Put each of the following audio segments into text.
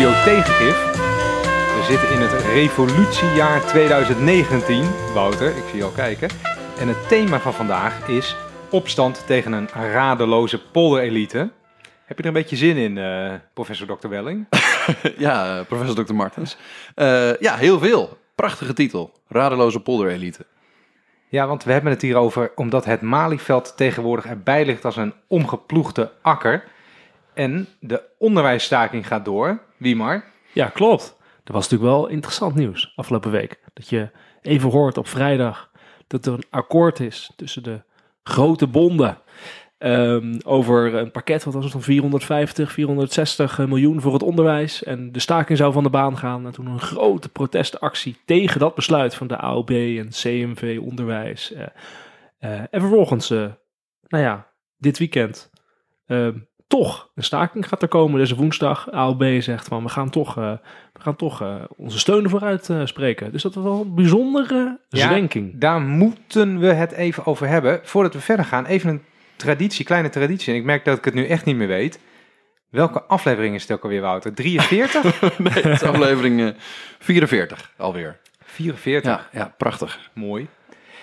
Studio Tegengif. We zitten in het revolutiejaar 2019, Wouter, ik zie je al kijken. En het thema van vandaag is opstand tegen een radeloze polderelite. Heb je er een beetje zin in, eh, professor Dr. Welling? ja, professor Dr. Martens. Eh, ja, heel veel. Prachtige titel. Radeloze polderelite. Ja, want we hebben het hier over omdat het Malieveld tegenwoordig erbij ligt als een omgeploegde akker. En de onderwijsstaking gaat door. Wie maar? Ja, klopt. Dat was natuurlijk wel interessant nieuws afgelopen week. Dat je even hoort op vrijdag dat er een akkoord is tussen de grote bonden. ehm, over een pakket, wat was het dan, 450, 460 miljoen voor het onderwijs. En de staking zou van de baan gaan. En toen een grote protestactie tegen dat besluit van de AOB en CMV Onderwijs. Eh, eh, en vervolgens, eh, nou ja, dit weekend ehm, toch een staking gaat er komen. Dus woensdag, AOB zegt van we gaan toch, eh, we gaan toch eh, onze steun ervoor uitspreken. dus dat was wel een bijzondere Ja, zwenking. Daar moeten we het even over hebben. Voordat we verder gaan, even een traditie, kleine traditie. En ik merk dat ik het nu echt niet meer weet. Welke aflevering is het ook alweer, Wouter? 43? nee, het is aflevering eh, 44 alweer. 44. Ja, ja, prachtig. Mooi.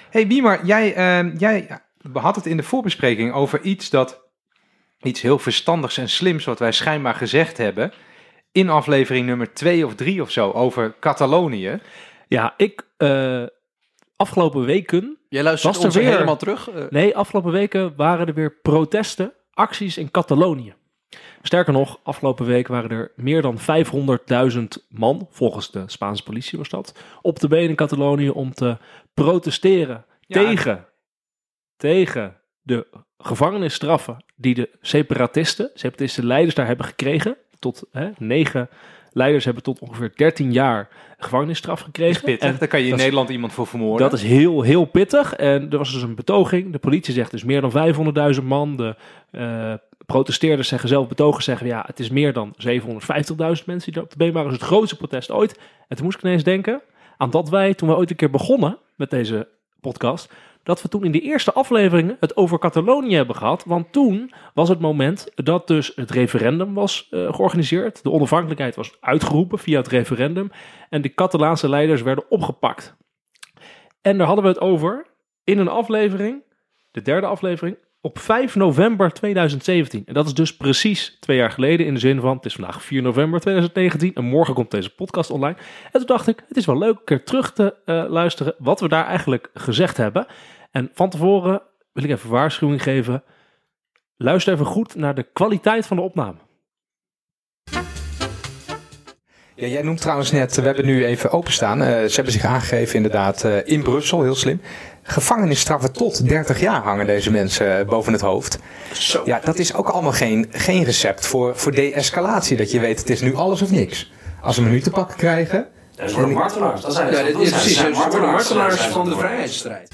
hey, Wiemar, jij, jij had het in de voorbespreking over iets dat... Iets heel verstandigs en slims wat wij schijnbaar gezegd hebben... in aflevering nummer 2 of 3 of zo over Catalonië. Ja, ik eh, afgelopen weken, Jij luistert Was er ons weer? helemaal terug? Eh, nee, afgelopen weken waren er weer protesten, acties in Catalonië. Sterker nog, afgelopen week waren er meer dan 500.000 man, volgens de Spaanse politie was dat, op de benen in Catalonië om te protesteren Ja. tegen, tegen de gevangenisstraffen die de separatisten, separatistische leiders daar hebben gekregen. Tot hè, negen leiders hebben tot ongeveer 13 jaar gevangenisstraf gekregen. Pittig, En daar kan je in is- Nederland iemand voor vermoorden. dat is heel, heel pittig. En er was dus een betoging. De politie zegt dus meer dan 500.000 man. De eh, protesteerders zeggen zelf, betogers zeggen, ja, het is meer dan 750.000 mensen die op de been waren. Dus het grootste protest ooit. En toen moest ik ineens denken aan dat wij, toen we ooit een keer begonnen met deze podcast, dat we toen in de eerste afleveringen het over Catalonië hebben gehad. Want toen was het moment dat dus het referendum was eh, georganiseerd. De onafhankelijkheid was uitgeroepen via het referendum. En de Catalaanse leiders werden opgepakt. En daar hadden we het over in een aflevering, de derde aflevering, op 5 november 2017. En dat is dus precies twee jaar geleden in de zin van, het is vandaag 4 november 2019 en morgen komt deze podcast online. En toen dacht ik, het is wel leuk een keer terug te eh, luisteren wat we daar eigenlijk gezegd hebben. En van tevoren wil ik even waarschuwing geven. Luister even goed naar de kwaliteit van de opname. Ja, jij noemt trouwens net, we hebben nu even openstaan. Eh, ze hebben zich aangegeven inderdaad eh, in Brussel, heel slim. Gevangenisstraffen tot 30 jaar hangen deze mensen eh, boven het hoofd. Zo. Ja, dat is ook allemaal geen, geen recept voor, voor de-escalatie. Dat je weet, het is nu alles of niks. Als we hem nu te pakken krijgen... Dat worden martelaars. Dat zijn, Ja, dit is precies. zijn martelaars zijn van de vrijheidsstrijd.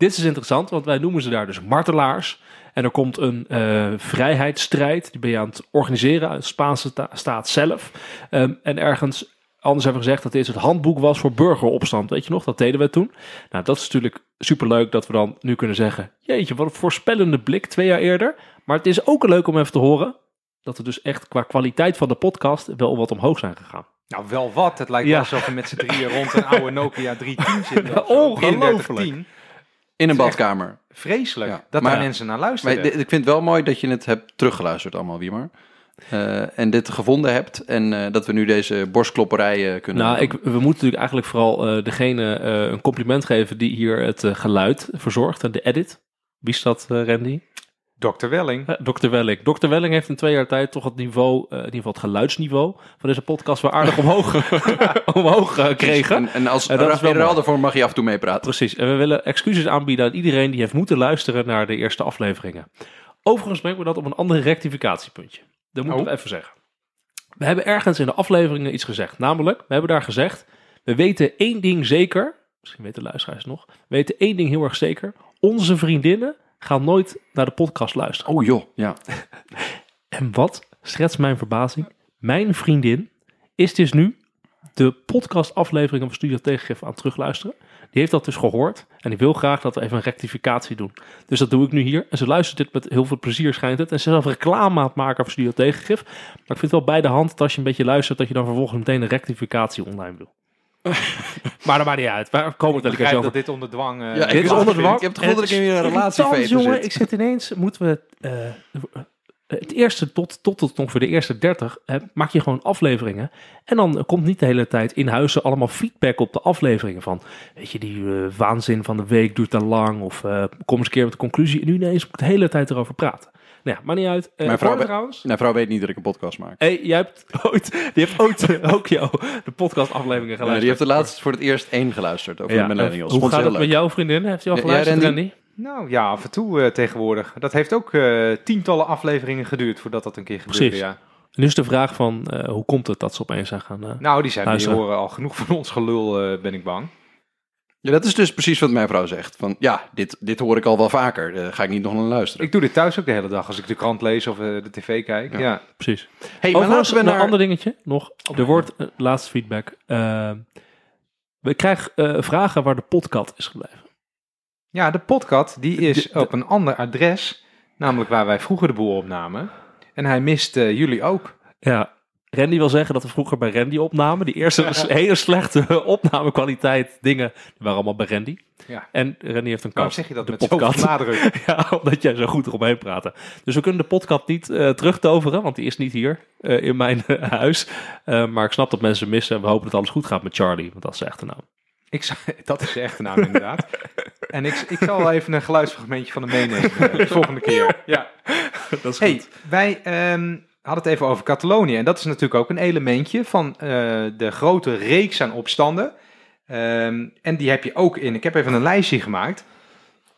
Dit is interessant, want wij noemen ze daar dus martelaars. En er komt een eh, vrijheidsstrijd, die ben je aan het organiseren uit de Spaanse ta- staat zelf. Ehm, en ergens anders hebben we gezegd dat dit het handboek was voor burgeropstand. Weet je nog, dat deden we toen. Nou, dat is natuurlijk superleuk dat we dan nu kunnen zeggen... Jeetje, wat een voorspellende blik, twee jaar eerder. Maar het is ook leuk om even te horen... dat we dus echt qua kwaliteit van de podcast wel wat omhoog zijn gegaan. Nou, wel wat. Het lijkt Ja. wel alsof we met z'n drieën rond een oude Nokia 310 zitten. Ongelooflijk. 3310. In een badkamer. Vreselijk Ja, dat maar- daar mensen naar Maar luisteren. dit- ik vind het wel mooi dat je het hebt teruggeluisterd allemaal, Wiemar. Eh, en dit gevonden hebt en eh, dat we nu deze borstklopperij kunnen Nou, doen. ik, we moeten natuurlijk eigenlijk vooral eh, degene eh, een compliment geven die hier het eh, geluid verzorgt en de edit. Wie is dat, eh, Randy? Dr. Welling. Dr. Welling. Dr. Welling heeft in twee jaar tijd toch het niveau, eh, in ieder geval het geluidsniveau van deze podcast wel aardig omhoog, omhoog kregen. En, en als En dat is wel mag je af en toe meepraten. Precies. En we willen excuses aanbieden aan iedereen die heeft moeten luisteren naar de eerste afleveringen. Overigens brengen we dat op een ander rectificatiepuntje. Dat moeten we Oh. even zeggen. We hebben ergens in de afleveringen iets gezegd. Namelijk, we hebben daar gezegd, we weten één ding zeker. Misschien weten de luisteraars nog. We weten één ding heel erg zeker. Onze vriendinnen gaan nooit naar de podcast luisteren. Oh joh, ja. En wat schetst mijn verbazing? Mijn vriendin is dus nu de podcastaflevering van Studio Tegengif aan het terugluisteren. Die heeft dat dus gehoord. En die wil graag dat we even een rectificatie doen. Dus dat doe ik nu hier. En ze luistert dit met heel veel plezier, schijnt het. En ze is zelf reclame aan het maken voor Studio Tegengif. Maar ik vind het wel bij de hand dat als je een beetje luistert... dat je dan vervolgens meteen een rectificatie online wil. maar dat maakt niet uit. Waar komen Ik we het dat dit onder dwang... eh, Ja, dit is onder dwang. Ik heb het gevoel dat ik in een En relatie zit. jongen, ik zit ineens, moeten we eh, het eerste tot, tot, tot ongeveer de eerste 30 hè, maak je gewoon afleveringen. En dan komt niet de hele tijd in huizen allemaal feedback op de afleveringen van, weet je, die eh, waanzin van de week duurt te lang of eh, kom eens een keer met de conclusie. En nu ineens moet ik de hele tijd erover praten. Nou ja, maar niet uit. Eh Mijn vrouw Cor be- trouwens. Mijn vrouw weet niet dat ik een podcast maak. Hey, jij hebt ooit, die heeft ooit eh, ook jou de podcast afleveringen Ja, geluisterd. die heeft er laatst voor het eerst één geluisterd over Ja, de millennials. Hoe Vond gaat heel het met jouw vriendin? Heeft hij al Ja, geluisterd, ja, Randy? Nou ja, af en toe eh, tegenwoordig. Dat heeft ook eh, tientallen afleveringen geduurd voordat dat een keer gebeurde. Precies. Ja. En nu is de vraag van, eh, hoe komt het dat ze opeens zijn gaan... eh, Nou, die zijn die horen al genoeg van ons gelul, eh, ben ik bang. Ja, dat is dus precies wat mijn vrouw zegt. Van, ja, dit, dit hoor ik al wel vaker. Daar ga ik niet nog naar luisteren. Ik doe dit thuis ook de hele dag als ik de krant lees of eh, de tv kijk. Ja. Ja. Precies. hey, maar laten we een naar... ander dingetje nog. Er wordt, eh, laatste feedback. Eh, we krijgen eh, vragen waar de podcast is gebleven. Ja, de podcast die is De- de- op een ander adres, namelijk waar wij vroeger de boel opnamen. En hij mist jullie ook. Ja, Randy wil zeggen dat we vroeger bij Randy opnamen. Die eerste hele slechte opnamekwaliteit dingen, die waren allemaal bij Randy. Ja. En Randy heeft een Waarom kast. zeg je dat de met podcast. nadruk? Ja, omdat jij zo goed eromheen praatte. Dus we kunnen de podcast niet eh, terugtoveren, want die is niet hier eh, in mijn eh, huis. Maar ik snap dat mensen missen en we hopen dat alles goed gaat met Charlie, want dat is zijn echte naam. Ik zou, dat is de echte naam inderdaad. En ik, ik zal wel even een geluidsfragmentje van hem meenemen de volgende keer. Ja. Dat is Hey, wij ehm, hadden het even over Catalonië. En dat is natuurlijk ook een elementje van eh, de grote reeks aan opstanden. Ehm, en die heb je ook in. Ik heb even een lijstje gemaakt.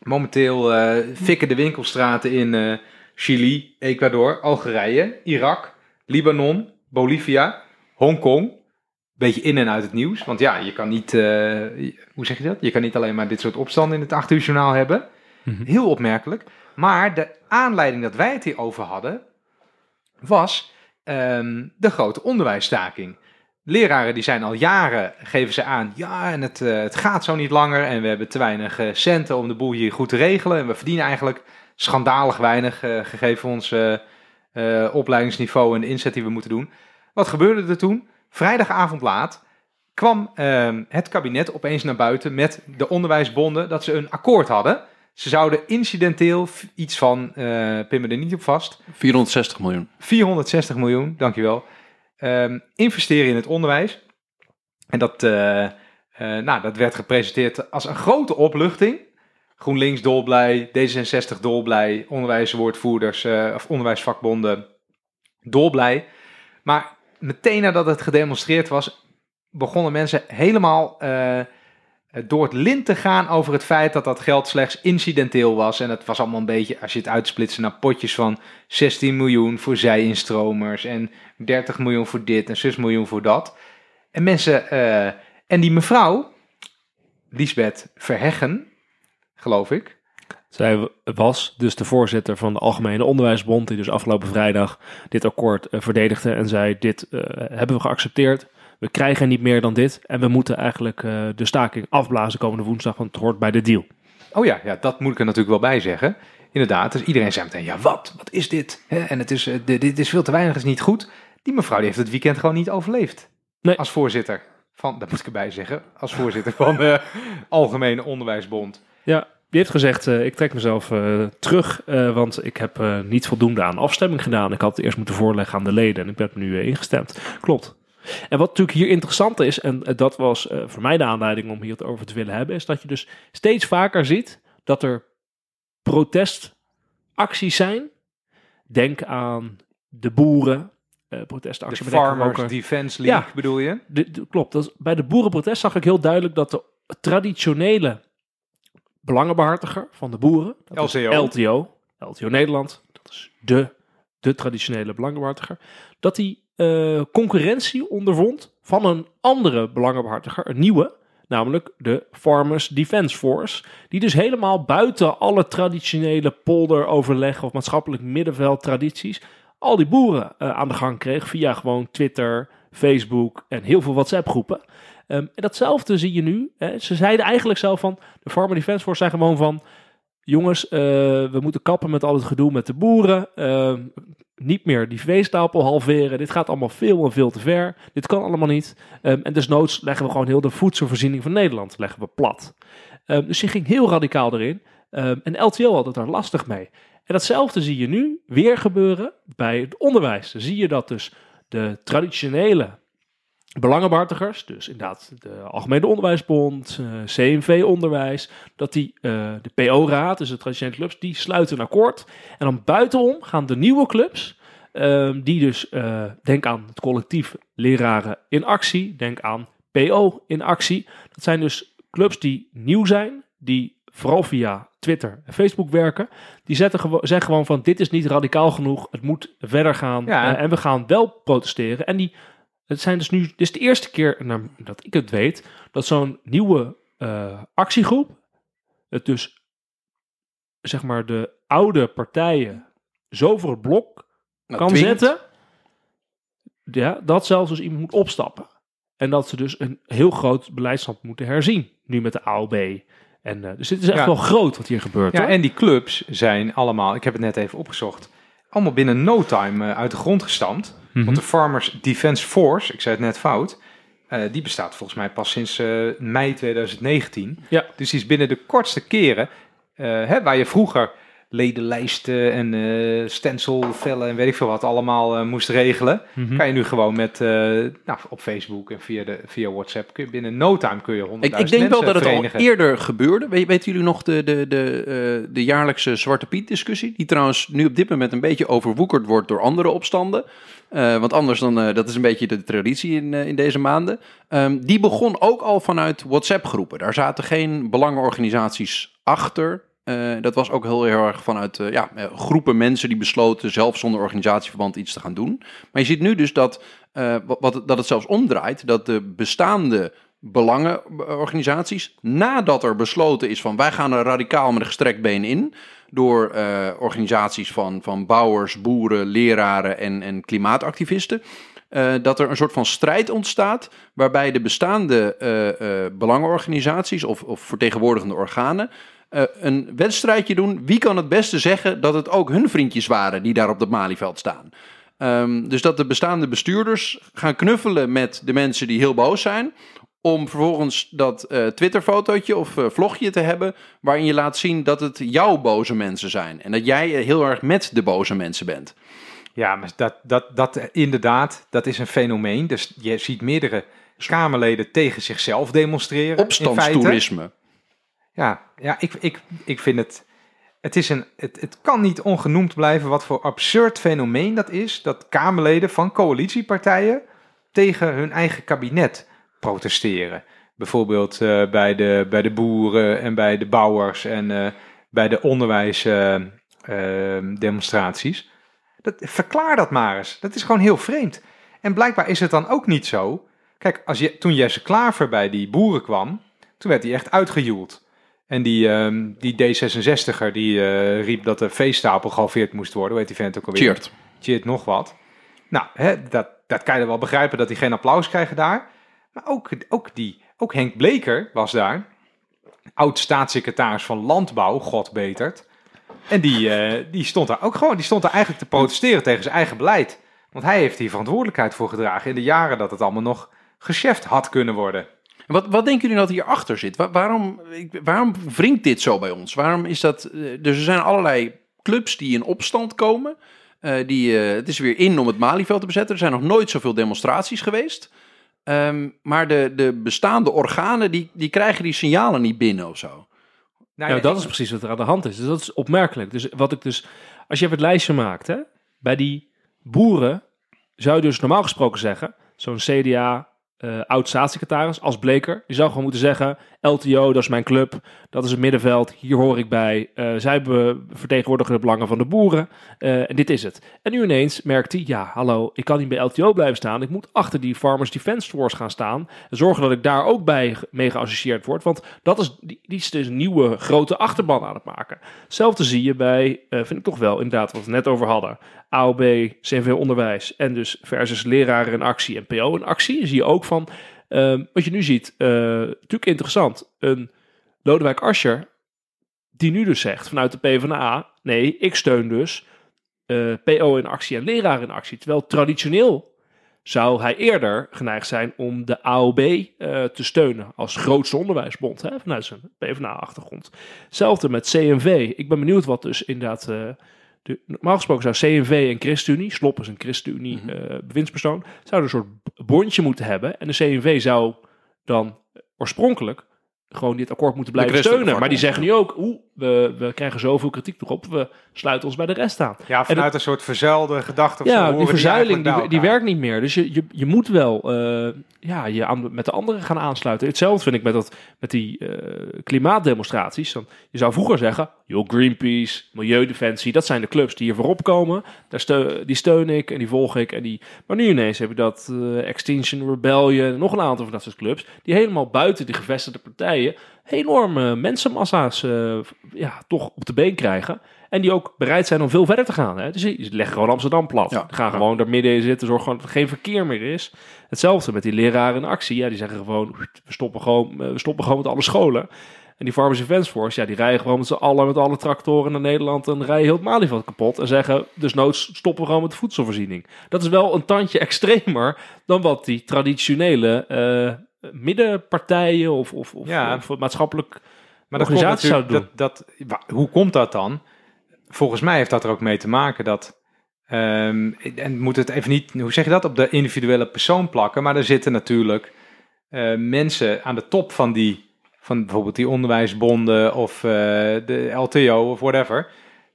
Momenteel eh fikken de winkelstraten in eh, Chili, Ecuador, Algerije, Irak, Libanon, Bolivia, Hongkong. Beetje in en uit het nieuws. Want ja, je kan niet. hoe zeg je dat? Je kan niet alleen maar dit soort opstanden in het 8 uur journaal hebben. Mhm. Heel opmerkelijk. Maar de aanleiding dat wij het hierover hadden, was ehm, de grote onderwijsstaking. Leraren die zijn al jaren, geven ze aan, ja, en het, eh, het gaat zo niet langer en we hebben te weinig eh, centen om de boel hier goed te regelen. En we verdienen eigenlijk schandalig weinig, eh, gegeven ons opleidingsniveau en de inzet die we moeten doen. Wat gebeurde er toen? Vrijdagavond laat kwam ehm, het kabinet opeens naar buiten met de onderwijsbonden dat ze een akkoord hadden. Ze zouden incidenteel iets van, pin me er niet op vast, 460 miljoen. 460 miljoen, dankjewel, ehm investeren in het onderwijs. En dat, eh, eh, nou, dat werd gepresenteerd als een grote opluchting. GroenLinks dolblij, D66 dolblij, onderwijswoordvoerders of onderwijsvakbonden dolblij. Maar meteen nadat het gedemonstreerd was, begonnen mensen helemaal door het lint te gaan over het feit dat dat geld slechts incidenteel was. En het was allemaal een beetje, als je het uitsplitste naar potjes van 16 miljoen voor zij-instromers en 30 miljoen voor dit en 6 miljoen voor dat. En mensen, eh, en die mevrouw, Lisbeth Verheggen, geloof ik, Zij was dus de voorzitter van de Algemene Onderwijsbond, die dus afgelopen vrijdag dit akkoord eh, verdedigde en zei: Dit eh, hebben we geaccepteerd. We krijgen niet meer dan dit. En we moeten eigenlijk eh, de staking afblazen komende woensdag, want het hoort bij de deal. Oh ja, ja, dat moet ik er natuurlijk wel bij zeggen. Inderdaad, dus iedereen zei meteen, ja wat, wat is dit? En het is, eh, dit, dit is veel te weinig, is niet goed. Die mevrouw die heeft het weekend gewoon niet overleefd. Nee. Als voorzitter van, dat moet ik erbij zeggen, als voorzitter van de Algemene Onderwijsbond. Ja, die heeft gezegd: eh, Ik trek mezelf eh, terug, eh, want ik heb eh, niet voldoende aan afstemming gedaan. Ik had het eerst moeten voorleggen aan de leden en ik ben nu eh, ingestemd. Klopt. En wat natuurlijk hier interessant is, en eh, dat was eh, voor mij de aanleiding om hier het over te willen hebben, is dat je dus steeds vaker ziet dat er protestacties zijn. Denk aan de boeren, eh De protestactie. ook Farmers aan- Defense League Ja. bedoel je? de, de- klopt. Dat is, bij de boerenprotest zag ik heel duidelijk dat de traditionele belangenbehartiger van de boeren, dat is LTO. LTO, LTO Nederland, dat is de, de traditionele belangenbehartiger, dat die eh, concurrentie ondervond van een andere belangenbehartiger, een nieuwe, namelijk de Farmers Defence Force, die dus helemaal buiten alle traditionele polderoverleg of maatschappelijk middenveld tradities al die boeren eh, aan de gang kreeg via gewoon Twitter, Facebook en heel veel WhatsApp groepen. Ehm, en datzelfde zie je nu. Hè. Ze zeiden eigenlijk zelf van, de Farmer Defense Force zijn gewoon van, jongens, eh, we moeten kappen met al het gedoe met de boeren. Ehm, niet meer die veestapel halveren. Dit gaat allemaal veel en veel te ver. Dit kan allemaal niet. Ehm, en desnoods leggen we gewoon heel de voedselvoorziening van Nederland leggen we plat. Ehm, dus die ging heel radicaal erin. Ehm, en LTO had het daar lastig mee. En datzelfde zie je nu weer gebeuren bij het onderwijs. Dan zie je dat dus de traditionele belangenbehartigers, dus inderdaad de Algemene Onderwijsbond, eh, CNV-onderwijs, dat die, eh, de PO-raad, dus de traditionele clubs, die sluiten een akkoord. En dan buitenom gaan de nieuwe clubs, ehm, die dus, eh, denk aan het collectief leraren in actie, denk aan PO in actie. Dat zijn dus clubs die nieuw zijn, die vooral via Twitter en Facebook werken. Die zetten gewo- zeggen gewoon van dit is niet radicaal genoeg, het moet verder gaan Ja. en we gaan wel protesteren. En die, het zijn dus nu, dit is de eerste keer nou, dat ik het weet, dat zo'n nieuwe eh, actiegroep, het dus zeg maar de oude partijen zo voor het blok Nou, kan dwingt. zetten, ja, dat zelfs dus iemand moet opstappen. En dat ze dus een heel groot beleidsstand moeten herzien, nu met de AOB. En, eh, dus dit is echt Ja. wel groot wat hier gebeurt. Ja, hoor. en die clubs zijn allemaal, ik heb het net even opgezocht, allemaal binnen no time eh, uit de grond gestampt. Mhm. Want de Farmers Defence Force, ik zei het net fout, eh, die bestaat volgens mij pas sinds eh, mei 2019. Ja. Dus die is binnen de kortste keren, eh, hè, waar je vroeger ledenlijsten en eh stencilvellen en weet ik veel wat allemaal moest regelen, Mhm. kan je nu gewoon met, nou, op Facebook en via, de, via WhatsApp, kun je binnen no time kun je 100.000 Ik, ik denk wel dat het al eerder gebeurde. We, weten jullie nog de, de, de, de jaarlijkse Zwarte Piet discussie? Die trouwens nu op dit moment een beetje overwoekerd wordt door andere opstanden. Eh, want anders dan, eh, dat is een beetje de traditie in, eh, in deze maanden. Ehm, die begon ook al vanuit WhatsApp groepen. Daar zaten geen belangenorganisaties achter. Dat was ook heel, erg vanuit ja, groepen mensen die besloten zelf zonder organisatieverband iets te gaan doen. Maar je ziet nu dus dat, wat- dat het zelfs omdraait. Dat de bestaande belangenorganisaties, nadat er besloten is van wij gaan er radicaal met een gestrekt been in, door eh, organisaties van, van bouwers, boeren, leraren en, en klimaatactivisten, eh, dat er een soort van strijd ontstaat waarbij de bestaande eh, belangenorganisaties of, of vertegenwoordigende organen een wedstrijdje doen. Wie kan het beste zeggen dat het ook hun vriendjes waren die daar op dat Malieveld staan? Ehm, dus dat de bestaande bestuurders gaan knuffelen met de mensen die heel boos zijn. Om vervolgens dat eh Twitter-fotootje of eh, vlogje te hebben. waarin je laat zien dat het jouw boze mensen zijn. En dat jij eh, heel erg met de boze mensen bent. Ja, maar dat, dat, dat inderdaad, dat is een fenomeen. Dus je ziet meerdere Kamerleden tegen zichzelf demonstreren. Opstandstoerisme. Ja, ja ik, ik, ik vind het. Het, is een, het, het kan niet ongenoemd blijven wat voor absurd fenomeen dat is. Dat Kamerleden van coalitiepartijen tegen hun eigen kabinet protesteren. Bijvoorbeeld eh, bij, de, bij de boeren en bij de bouwers en eh, bij de onderwijsdemonstraties. dat, verklaar dat maar eens. Dat is gewoon heel vreemd. En blijkbaar is het dan ook niet zo. Kijk, als je, toen Jesse Klaver bij die boeren kwam, toen werd hij echt uitgejoeld. En die, ehm, die D66er die eh, riep dat de veestapel gehalveerd moest worden. Heet die vent ook alweer? Cheert. Cheert nog wat. Nou, hè, dat, dat kan je wel begrijpen dat die geen applaus krijgen daar. Maar ook, ook, die, ook Henk Bleker was daar. Oud-staatssecretaris van Landbouw, God betert. En die, eh, die stond daar ook gewoon, die stond daar eigenlijk te protesteren tegen zijn eigen beleid. Want hij heeft hier verantwoordelijkheid voor gedragen in de jaren dat het allemaal nog geschäft had kunnen worden. Wat, wat denken jullie dat hierachter zit? Wa- waarom, waarom wringt dit zo bij ons? Waarom is dat... eh, Dus er zijn allerlei clubs die in opstand komen. Eh, die, het is weer in om het Malieveld te bezetten. Er zijn nog nooit zoveel demonstraties geweest. Ehm, maar de, de bestaande organen, die, die krijgen die signalen niet binnen of zo. Nou, ja, dat is precies wat er aan de hand is. Dus dat is opmerkelijk. Dus wat ik dus, als je even het lijstje maakt, hè, bij die boeren zou je dus normaal gesproken zeggen, zo'n CDA eh, oud staatssecretaris als Bleker, die zou gewoon moeten zeggen, LTO, dat is mijn club, dat is het middenveld, hier hoor ik bij, eh, zij vertegenwoordigen de belangen van de boeren eh, en dit is het. En nu ineens merkt hij, ja, hallo, ik kan niet bij LTO blijven staan, ik moet achter die Farmers Defence Force gaan staan en zorgen dat ik daar ook bij mee geassocieerd word, want dat is, die, die is dus een nieuwe grote achterban aan het maken. Hetzelfde zie je bij, eh, vind ik toch wel, inderdaad, wat we net over hadden. AOB, CNV Onderwijs en dus versus leraren in actie en PO in actie. Zie je ook van, Ehm, wat je nu ziet, eh, natuurlijk interessant, een Lodewijk Asscher, die nu dus zegt vanuit de PvdA, nee, ik steun dus eh, PO in actie en leraar in actie. Terwijl traditioneel zou hij eerder geneigd zijn om de AOB eh, te steunen als grootste onderwijsbond, hè, vanuit zijn PvdA-achtergrond. Hetzelfde met CNV. Ik ben benieuwd wat dus inderdaad... eh, de, normaal gesproken zou CNV en ChristenUnie, Slop is een ChristenUnie Mhm. eh, bewindspersoon, zouden een soort bondje moeten hebben. En de CNV zou dan oorspronkelijk gewoon dit akkoord moeten blijven steunen. Maar die zeggen nu ook, oeh, we, we krijgen zoveel kritiek erop, we sluiten ons bij de rest aan. Ja, vanuit een soort verzuilde gedachte. Ja, horen die verzuiling die, die werkt niet meer. Dus je, je, je moet wel eh, ja, je aan, met de anderen gaan aansluiten. Hetzelfde vind ik met, dat, met die eh, klimaatdemonstraties. Dan, je zou vroeger zeggen, joh, Greenpeace, Milieudefensie, dat zijn de clubs die hier voorop komen. Daar steu- die steun ik en die volg ik. En die, maar nu ineens heb je dat eh, Extinction Rebellion, nog een aantal van dat soort clubs, die helemaal buiten die gevestigde partijen enorme mensenmassa's eh, ja, toch op de been krijgen. En die ook bereid zijn om veel verder te gaan. Hè? Dus leggen gewoon Amsterdam plat. Ja. Gaan gewoon daar midden in zitten, zorgen gewoon dat er geen verkeer meer is. Hetzelfde met die leraren in actie. Ja, die zeggen gewoon, we stoppen gewoon, eh, we stoppen gewoon met alle scholen. En die Farmers Defence Force, ja, die rijden gewoon met z'n allen, met alle tractoren naar Nederland en rijden heel het Malieveld kapot. En zeggen, dus noods stoppen we gewoon met de voedselvoorziening. Dat is wel een tandje extremer dan wat die traditionele eh, middenpartijen of, of, of, Ja. of maatschappelijk Maar organisaties zouden doen. dat, dat, hoe komt dat dan? Volgens mij heeft dat er ook mee te maken dat. ehm, en moet het even niet, hoe zeg je dat, op de individuele persoon plakken. Maar er zitten natuurlijk eh, mensen aan de top van die, van bijvoorbeeld die onderwijsbonden of eh, de LTO of whatever.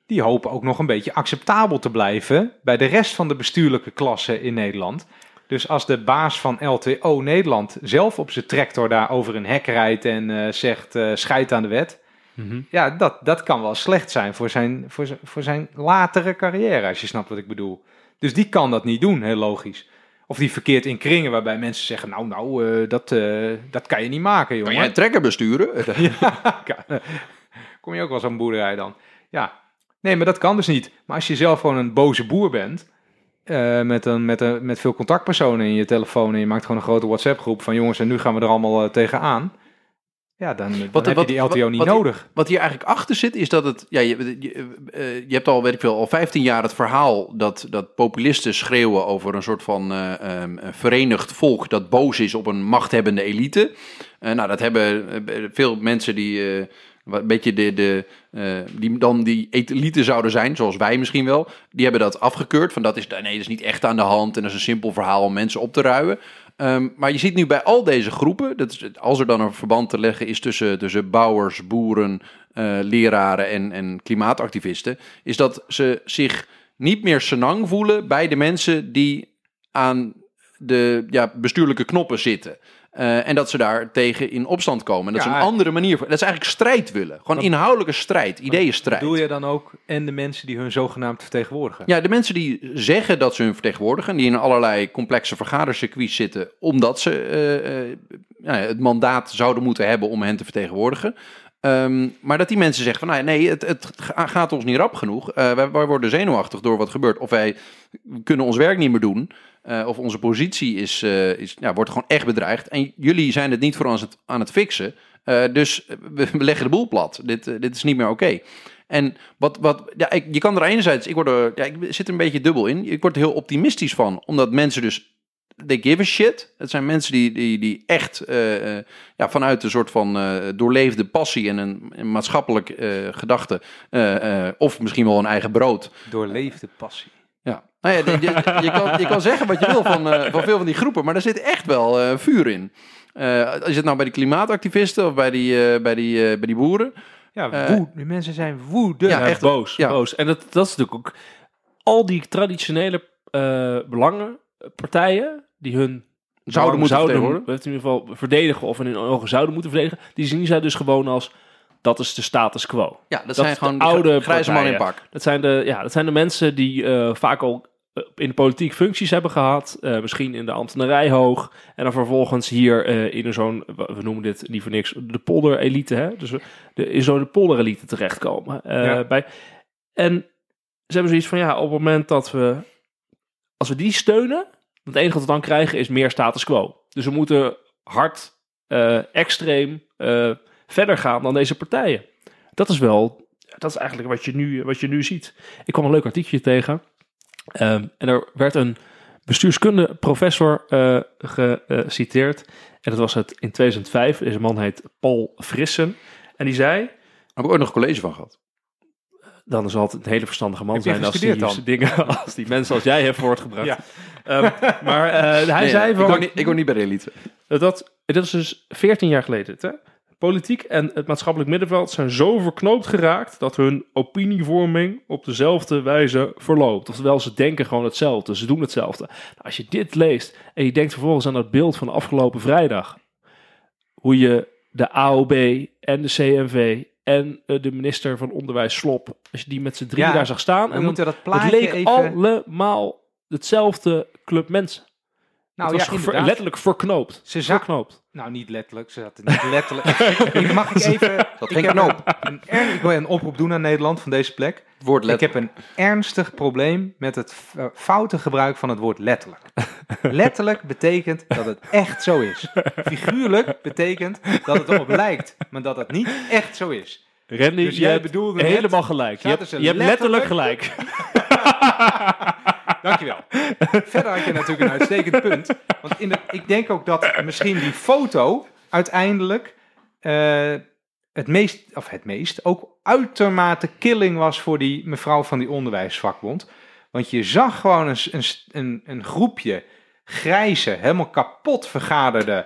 Die hopen ook nog een beetje acceptabel te blijven bij de rest van de bestuurlijke klasse in Nederland. Dus als de baas van LTO Nederland zelf op zijn tractor daar over een hek rijdt en eh, zegt eh scheid aan de wet. Mhm. Ja, dat, dat kan wel slecht zijn voor zijn, voor, zijn, voor zijn latere carrière, als je snapt wat ik bedoel. Dus die kan dat niet doen, heel logisch. Of die verkeert in kringen waarbij mensen zeggen, nou, nou, eh, dat, eh, dat kan je niet maken, Kan jongen. jij een trekker besturen? Ja, kan- kom je ook wel zo'n boerderij dan? Ja, nee, maar dat kan dus niet. Maar als je zelf gewoon een boze boer bent, eh, met, een, met, een, met veel contactpersonen in je telefoon en je maakt gewoon een grote WhatsApp-groep van jongens en nu gaan we er allemaal eh, tegenaan. Ja, dan, dan Wat- heb wat- je die LTO wat- niet nodig. Wat hier eigenlijk achter zit, is dat het. Ja, je, je, eh, je hebt al, weet ik veel, al 15 jaar het verhaal dat, dat populisten schreeuwen over een soort van eh, ehm, verenigd volk dat boos is op een machthebbende elite. Eh, nou, dat hebben veel mensen die. een beetje de, de, eh, die dan die elite zouden zijn, zoals wij misschien wel, die hebben dat afgekeurd. Van dat is, nee, dat is niet echt aan de hand en dat is een simpel verhaal om mensen op te ruien. Ehm, maar je ziet nu bij al deze groepen, dat is, als er dan een verband te leggen is tussen, tussen bouwers, boeren, eh, leraren en, en klimaatactivisten, is dat ze zich niet meer senang voelen bij de mensen die aan de ja, bestuurlijke knoppen zitten. Eh, en dat ze daar tegen in opstand komen. En dat Ja, ze een andere manier. Dat ze eigenlijk strijd willen. Gewoon inhoudelijke strijd, ideeënstrijd. Doe je dan ook en de mensen die hun zogenaamd vertegenwoordigen? Ja, de mensen die zeggen dat ze hun vertegenwoordigen, die in allerlei complexe vergadercircuits zitten, omdat ze eh, eh, ja, het mandaat zouden moeten hebben om hen te vertegenwoordigen. Ehm, maar dat die mensen zeggen van nou, nee, het, het ga- gaat ons niet rap genoeg. Wij, wij worden zenuwachtig door wat gebeurt. Of wij kunnen ons werk niet meer doen. Eh, of onze positie is, eh, is, ja, wordt gewoon echt bedreigd. En jullie zijn het niet voor ons aan het fixen. Eh, dus we, leggen de boel plat. Dit, dit is niet meer oké. En wat, wat ja, ik, je kan er enerzijds, ik, word er, ja, ik zit er een beetje dubbel in. Ik word er heel optimistisch van, omdat mensen dus, they give a shit. Het zijn mensen die, die, die echt ja, vanuit een soort van doorleefde passie en een, een maatschappelijk gedachte, of misschien wel een eigen brood, Doorleefde passie. Nou ja, je, je, je kan, je kan zeggen wat je wil van, eh, van veel van die groepen, maar er zit echt wel eh, vuur in. Eh is het nou bij die klimaatactivisten of bij die, eh, bij die, eh, bij die boeren? Ja, woed, die mensen zijn woedend. Ja, echt, boos. ja. boos. En dat, dat is natuurlijk ook al die traditionele eh belangenpartijen die hun Zouden moeten zouden, vertegenwoordigen. in ieder geval verdedigen of in hun ogen zouden moeten verdedigen, die zien zij dus gewoon als dat is de status quo. Ja, dat, Dat zijn gewoon oude grijze man in pak. Dat zijn de, ja, dat zijn de mensen die eh, vaak al eh, in de politiek functies hebben gehad, eh, misschien in de ambtenarij hoog, en dan vervolgens hier eh, in zo'n, we noemen dit niet voor niks, de polderelite, hè? dus de, in zo'n polderelite terechtkomen. Ja. bij, en ze hebben zoiets van, ja, op het moment dat we, als we die steunen, het enige wat we dan krijgen is meer status quo. Dus we moeten hard, extreem verder gaan dan deze partijen. Dat is wel, dat is eigenlijk wat je nu, wat je nu ziet. Ik kwam een leuk artikeltje tegen. Ehm, en er werd een bestuurskunde professor eh, geciteerd. En dat was het in 2005. Deze man heet Paul Frissen. En die zei, Daar heb ik ooit nog college van gehad. dan zal het een hele verstandige man zijn als die, dan? dingen, als die mensen als jij heeft voortgebracht. Ja. Ehm, maar eh, hij Nee, zei ik, van, niet, ik hoor niet bij de elite. dat, dat is dus 14 jaar geleden. Hè? Politiek en het maatschappelijk middenveld zijn zo verknoopt geraakt dat hun opinievorming op dezelfde wijze verloopt. Oftewel, ze denken gewoon hetzelfde, ze doen hetzelfde. Nou, als je dit leest en je denkt vervolgens aan dat beeld van afgelopen vrijdag, hoe je de AOB en de CNV en eh, de minister van Onderwijs Slop, als je die met z'n drie Ja, daar zag staan, en moeten dat het leek even... allemaal hetzelfde club mensen. Nou het ja, ver- letterlijk verknoopt. Ze verknoopt. Nou, niet letterlijk. Ze zaten niet letterlijk. ik, mag ik even... Dat ik heb knoop. Een, een ik wil een oproep doen aan Nederland van deze plek. Het woord Ik letter. heb een ernstig probleem met het eh, foute gebruik van het woord letterlijk. letterlijk betekent dat het echt zo is. Figuurlijk betekent dat het erop lijkt, maar dat het niet echt zo is. Randy, Dus je jij bedoelde helemaal gelijk. Hebt, je hebt letterlijk letterlijk- gelijk. Dankjewel. Verder had je natuurlijk een uitstekend punt. Want in de, ik denk ook dat misschien die foto uiteindelijk eh, het meest, of het meest, ook uitermate killing was voor die mevrouw van die onderwijsvakbond. Want je zag gewoon een, een, een, een groepje grijze, helemaal kapot vergaderde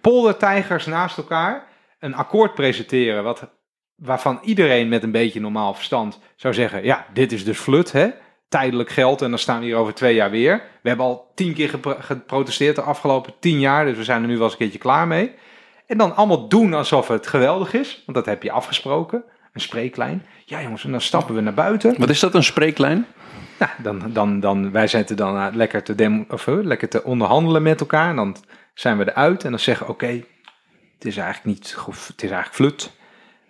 poldertijgers naast elkaar een akkoord presenteren wat, waarvan iedereen met een beetje normaal verstand zou zeggen, ja, dit is dus flut, hè? Tijdelijk geld en dan staan we hier over twee jaar weer. We hebben al tien keer gepro- geprotesteerd de afgelopen tien jaar, dus we zijn er nu wel eens een keertje klaar mee. En dan allemaal doen alsof het geweldig is, want dat heb je afgesproken. Een spreeklijn. Ja jongens, en dan stappen we naar buiten. Wat is dat, een spreeklijn? Nou, dan, dan, dan, wij zitten dan eh, lekker, te dem, of, eh, lekker te onderhandelen met elkaar. En dan zijn we eruit en dan zeggen oké, het is eigenlijk niet goed, het is eigenlijk flut,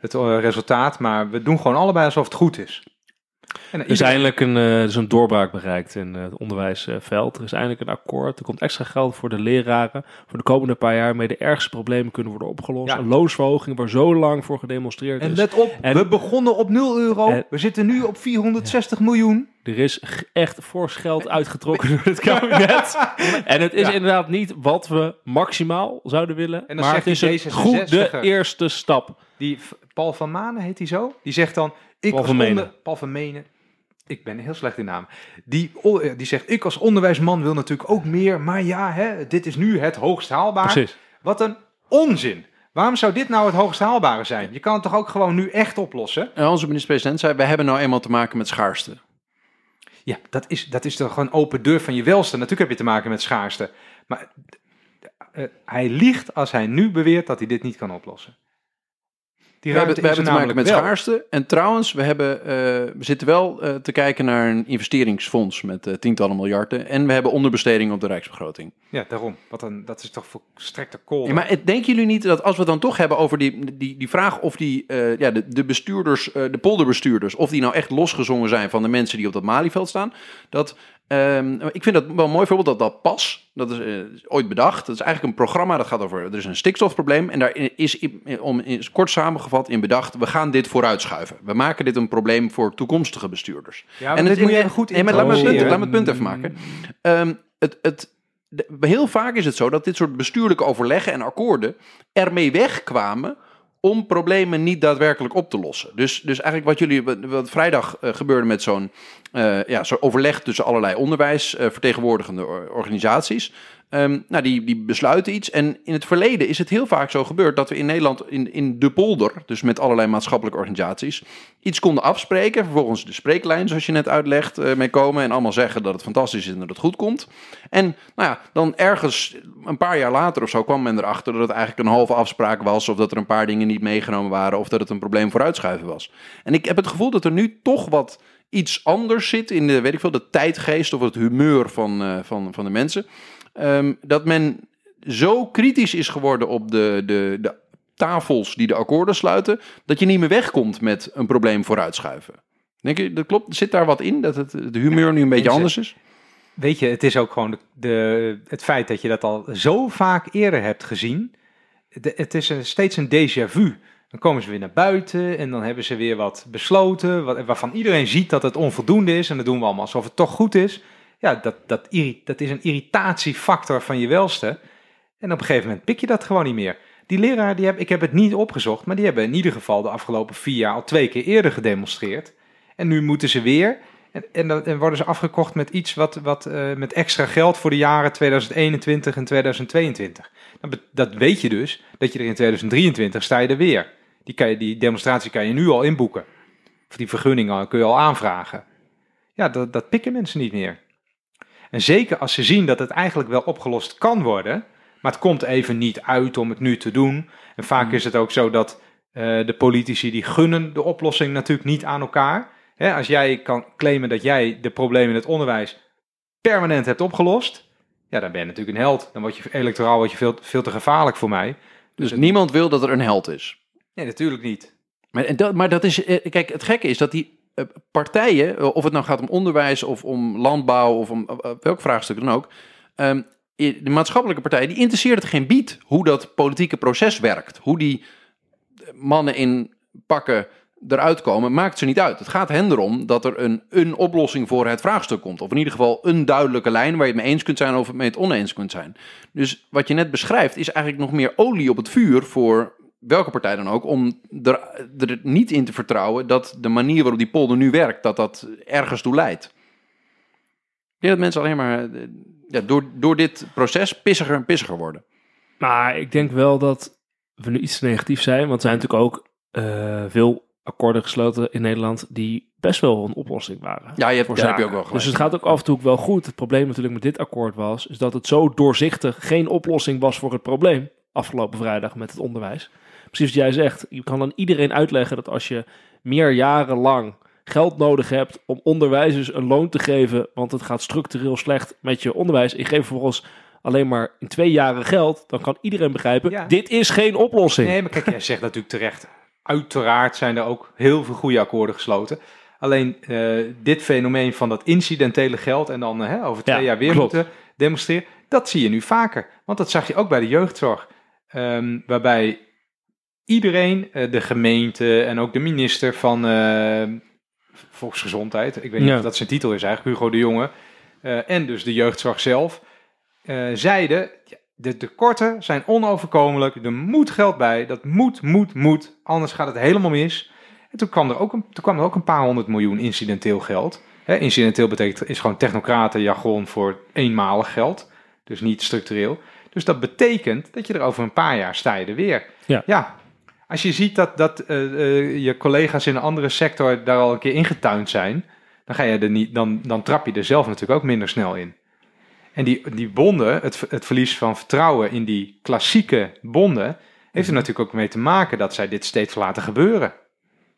het eh, resultaat. Maar we doen gewoon allebei alsof het goed is. En Er is eindelijk een, eh, een doorbraak bereikt in eh, het onderwijsveld. Er is eindelijk een akkoord. Er komt extra geld voor de leraren. Voor de komende paar jaar waarmee de ergste problemen kunnen worden opgelost. Ja. Een loonsverhoging waar zo lang voor gedemonstreerd En is. let op, En- we begonnen op 0 euro. En- we zitten nu op 460 miljoen. Er is echt fors geld uitgetrokken door het kabinet. En het is Ja. inderdaad niet wat we maximaal zouden willen. En dan maar het is een goede D66er. eerste stap. Die Paul van Manen heet hij zo. Die zegt dan, ik Paul van Paul van Menen. Ik ben heel slecht in naam. Die, eh, die zegt, ik als onderwijsman wil natuurlijk ook meer. Maar ja, hè, dit is nu het hoogst haalbaar. Precies. Wat een onzin. Waarom zou dit nou het hoogst haalbare zijn? Je kan het toch ook gewoon nu echt oplossen? En onze minister-president zei, wij hebben nou eenmaal te maken met schaarste. Ja, dat is, dat is toch gewoon open deur van je welste. Natuurlijk heb je te maken met schaarste. Maar eh, hij liegt als hij nu beweert dat hij dit niet kan oplossen. Die We hebben, we hebben te maken met wel. schaarste. En trouwens, we, hebben, eh, we zitten wel eh, te kijken naar een investeringsfonds met eh, tientallen miljarden. En we hebben onderbesteding op de rijksbegroting. Ja, daarom. Wat dat is toch volstrekte kool. Ja, maar denken jullie niet dat als we dan toch hebben over die, die, die vraag of die, ja, de, de bestuurders, de polderbestuurders, of die nou echt losgezongen zijn van de mensen die op dat Malieveld staan, dat ehm, ik vind dat wel een mooi voorbeeld dat dat pas, dat is, eh, ooit bedacht. Dat is eigenlijk een programma dat gaat over, er is een stikstofprobleem en daar is, in- om in, kort samengevat in bedacht, we gaan dit vooruitschuiven. We maken dit een probleem voor toekomstige bestuurders. ja, en dit het, moet je goed maar laat me, het punt, laat me het punt even maken. Ehm, het, het, de- heel vaak is het zo dat dit soort bestuurlijke overleggen en akkoorden ermee wegkwamen om problemen niet daadwerkelijk op te lossen. Dus, dus eigenlijk wat jullie, wat, vrijdag eh, gebeurde met zo'n eh, ja, zo'n overleg tussen allerlei onderwijsvertegenwoordigende or- organisaties. Ehm, nou, die, die besluiten iets. En in het verleden is het heel vaak zo gebeurd dat we in Nederland in, in de polder, dus met allerlei maatschappelijke organisaties, iets konden afspreken. Vervolgens de spreeklijn, zoals je net uitlegt, eh, mee komen. En allemaal zeggen dat het fantastisch is en dat het goed komt. En nou ja, dan ergens een paar jaar later of zo kwam men erachter dat het eigenlijk een halve afspraak was. Of dat er een paar dingen niet meegenomen waren. Of dat het een probleem vooruitschuiven was. En ik heb het gevoel dat er nu toch wat iets anders zit in de, weet ik veel, de tijdgeest of het humeur van, eh, van, van de mensen. Ehm, dat men zo kritisch is geworden op de, de, de tafels die de akkoorden sluiten, dat je niet meer wegkomt met een probleem vooruitschuiven. Denk je, dat klopt? Zit daar wat in? Dat het, de humeur nu een beetje anders is? weet je, het is ook gewoon de, de- het feit dat je dat al zo vaak eerder hebt gezien. De- het is een, steeds een déjà vu. Dan komen ze weer naar buiten en dan hebben ze weer wat besloten, wat, waarvan iedereen ziet dat het onvoldoende is. En dat doen we allemaal alsof het toch goed is. Ja, dat, dat, dat is een irritatiefactor van je welste. En op een gegeven moment pik je dat gewoon niet meer. Die leraar, die heb, ik heb het niet opgezocht, maar die hebben in ieder geval de afgelopen vier jaar al twee keer eerder gedemonstreerd. En nu moeten ze weer. En, en dan en worden ze afgekocht met iets wat, wat eh, met extra geld voor de jaren 2021 en 2022. Dan be- Dat weet je dus, dat je er in 2023 sta je er weer. Die, kan je, die demonstratie kan je nu al inboeken. Of die vergunning kun je al aanvragen. Ja, dat, dat pikken mensen niet meer. En zeker als ze zien dat het eigenlijk wel opgelost kan worden, maar het komt even niet uit om het nu te doen. En vaak is het ook zo dat eh, de politici die gunnen de oplossing natuurlijk niet aan elkaar. Hè, als jij kan claimen dat jij de problemen in het onderwijs permanent hebt opgelost, ja, dan ben je natuurlijk een held. Dan word je electoraal word je veel, veel te gevaarlijk voor mij. Dus niemand wil dat er een held is. Nee, natuurlijk niet. Maar, en dat, maar dat is, eh, kijk, het gekke is dat die partijen, eh, of het nou gaat om onderwijs of om landbouw of om eh, welk vraagstuk dan ook, ehm, de maatschappelijke partijen, die interesseert het geen bied hoe dat politieke proces werkt. Hoe die eh, mannen in pakken eruit komen, maakt ze niet uit. Het gaat hen erom dat er een, een oplossing voor het vraagstuk komt. Of in ieder geval een duidelijke lijn waar je het mee eens kunt zijn of het mee het oneens kunt zijn. Dus wat je net beschrijft is eigenlijk nog meer olie op het vuur voor welke partij dan ook, om er, er niet in te vertrouwen dat de manier waarop die polder nu werkt, dat dat ergens toe leidt. Ik denk dat mensen alleen maar eh, ja, door, door dit proces pissiger en pissiger worden. Maar ik denk wel dat we nu iets negatief zijn. Want er zijn natuurlijk ook eh, veel akkoorden gesloten in Nederland die best wel een oplossing waren. Ja, je hebt, voor heb je ook wel gelijk. Dus het gaat ook af en toe ook wel goed. Het probleem natuurlijk met dit akkoord was, is dat het zo doorzichtig geen oplossing was voor het probleem. Afgelopen vrijdag met het onderwijs. Precies wat jij zegt. Je kan aan iedereen uitleggen dat als je meer jaren lang geld nodig hebt om onderwijzers een loon te geven, want het gaat structureel slecht met je onderwijs. Je geeft vervolgens alleen maar in twee jaren geld, dan kan iedereen begrijpen, Ja. dit is geen oplossing. Nee, maar kijk, jij zegt natuurlijk terecht. Uiteraard zijn er ook heel veel goede akkoorden gesloten. Alleen eh, dit fenomeen van dat incidentele geld en dan over twee Ja, jaar weer klopt. moeten demonstreren, dat zie je nu vaker. Want dat zag je ook bij de jeugdzorg. Ehm, waarbij iedereen, eh, de gemeente en ook de minister van eh, Volksgezondheid, ik weet niet Ja. of dat zijn titel is eigenlijk, Hugo de Jonge, eh, en dus de jeugdzorg zelf, zeiden, ja, de tekorten zijn onoverkomelijk, er moet geld bij, dat moet, moet, moet, anders gaat het helemaal mis. En toen kwam er ook een, toen kwam er ook een paar honderd miljoen incidenteel geld. Hè, incidenteel betekent, is gewoon technocratenjargon voor eenmalig geld, dus niet structureel. Dus dat betekent dat je er over een paar jaar sta je er weer. Ja. Als je ziet dat, dat eh, eh, je collega's in een andere sector daar al een keer ingetuind zijn, dan, ga je er niet, dan, dan trap je er zelf natuurlijk ook minder snel in. En die, die bonden, het, het verlies van vertrouwen in die klassieke bonden, heeft er natuurlijk ook mee te maken dat zij dit steeds laten gebeuren.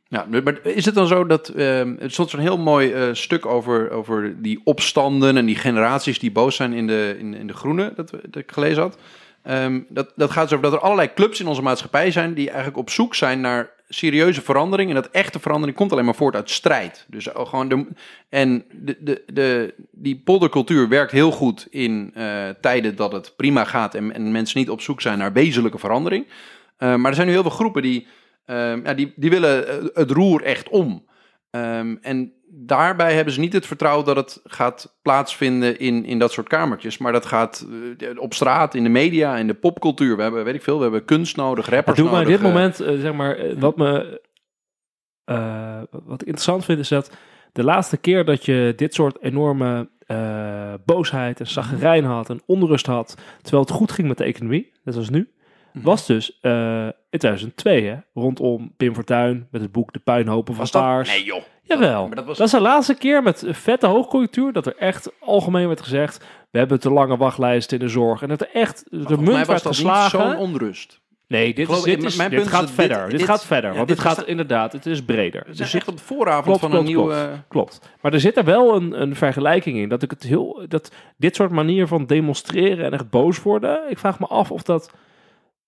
Ja, maar is het dan zo dat ehm er stond zo'n heel mooi eh, stuk over, over die opstanden en die generaties die boos zijn in de, in, in de groene, dat, dat ik gelezen had. Ehm, dat, dat gaat dus over dat er allerlei clubs in onze maatschappij zijn die eigenlijk op zoek zijn naar serieuze verandering. En dat echte verandering komt alleen maar voort uit strijd. Dus ook gewoon en de, de, de, die poldercultuur werkt heel goed in eh, tijden dat het prima gaat en, en mensen niet op zoek zijn naar wezenlijke verandering. Eh, maar er zijn nu heel veel groepen die, ehm, ja, die, die willen eh, het roer echt om. Ehm, en daarbij hebben ze niet het vertrouwen dat het gaat plaatsvinden in, in dat soort kamertjes. Maar dat gaat eh, op straat, in de media, in de popcultuur. We hebben, weet ik veel, we hebben kunst nodig, rappers doe maar dit eh, moment, eh, zeg maar, wat me wat ik interessant vind, is dat de laatste keer dat je dit soort enorme boosheid en zaggerijn had en onrust had, terwijl het goed ging met de economie, net als nu, Mhm. was dus in 2002, hè, rondom Pim Fortuyn met het boek De Puinhopen van? Paars. Nee joh. Jawel. Maar dat was- Dat is de laatste keer met vette hoogconjunctuur dat er echt algemeen werd gezegd, we hebben te lange wachtlijsten in de zorg. En dat er echt de munt was werd geslagen. zo'n onrust. Nee, dit, Geloof- is, dit, is, mijn dit punt gaat verder. Dit, dit- gaat verder. ja, want dit gaat inderdaad, het is breder. Het Er is zit- echt op de vooravond klopt, van klopt, een nieuwe... klopt, klopt. Maar er zit er wel een, een vergelijking in. Dat ik het heel. Dat dit soort manier van demonstreren en echt boos worden. Ik vraag me af of dat.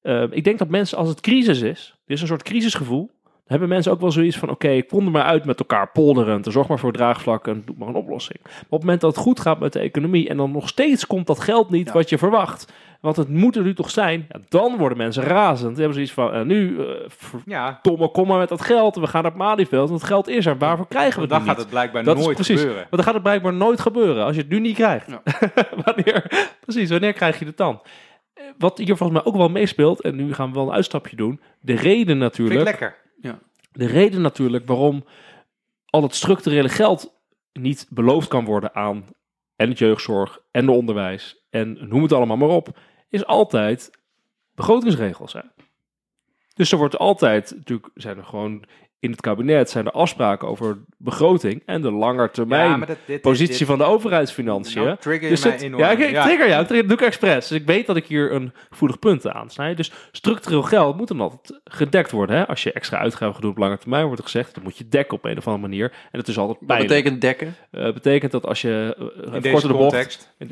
eh, ik denk dat mensen, als het crisis is, er is een soort crisisgevoel. Dan hebben mensen ook wel zoiets van, oké, ik kom er maar uit met elkaar polderend. En zorg maar voor draagvlak en doe maar een oplossing. Maar op het moment dat het goed gaat met de economie en dan nog steeds komt dat geld niet Ja. wat je verwacht. Want het moet er nu toch zijn. Ja, dan worden mensen razend. Die hebben zoiets van, eh, nu, eh, Ja, domme, kom maar met dat geld. We gaan naar het Malieveld. Want het geld is er. Waarvoor krijgen we het dan gaat niet? het blijkbaar Dat nooit precies. gebeuren. Want dan gaat het blijkbaar nooit gebeuren als je het nu niet krijgt. Ja. wanneer, precies, wanneer krijg je het dan? Eh, Wat hier volgens mij ook wel meespeelt, en nu gaan we wel een uitstapje doen. De reden Vind ik natuurlijk, lekker. de reden natuurlijk waarom al het structurele geld niet beloofd kan worden aan en het jeugdzorg en de onderwijs en noem het allemaal maar op, is altijd begrotingsregels. Hè? Dus er wordt altijd, natuurlijk zijn er gewoon in het kabinet zijn er afspraken over begroting en de langetermijn Ja, dit, positie dit, van de overheidsfinanciën. Nou, trigger je Dus mij het- enorm. ja, ik, Ja. trigger jou. Dat doe ik expres. Dus ik weet dat ik hier een gevoelig punt aan snij. Dus structureel geld moet dan altijd gedekt worden. Hè? Als je extra uitgaven gaat doen op lange termijn, wordt er gezegd, dan moet je dekken op een of andere manier. En dat is altijd Wat pijnlijk. betekent dekken? Eh, betekent dat als je, uh, In deze de context.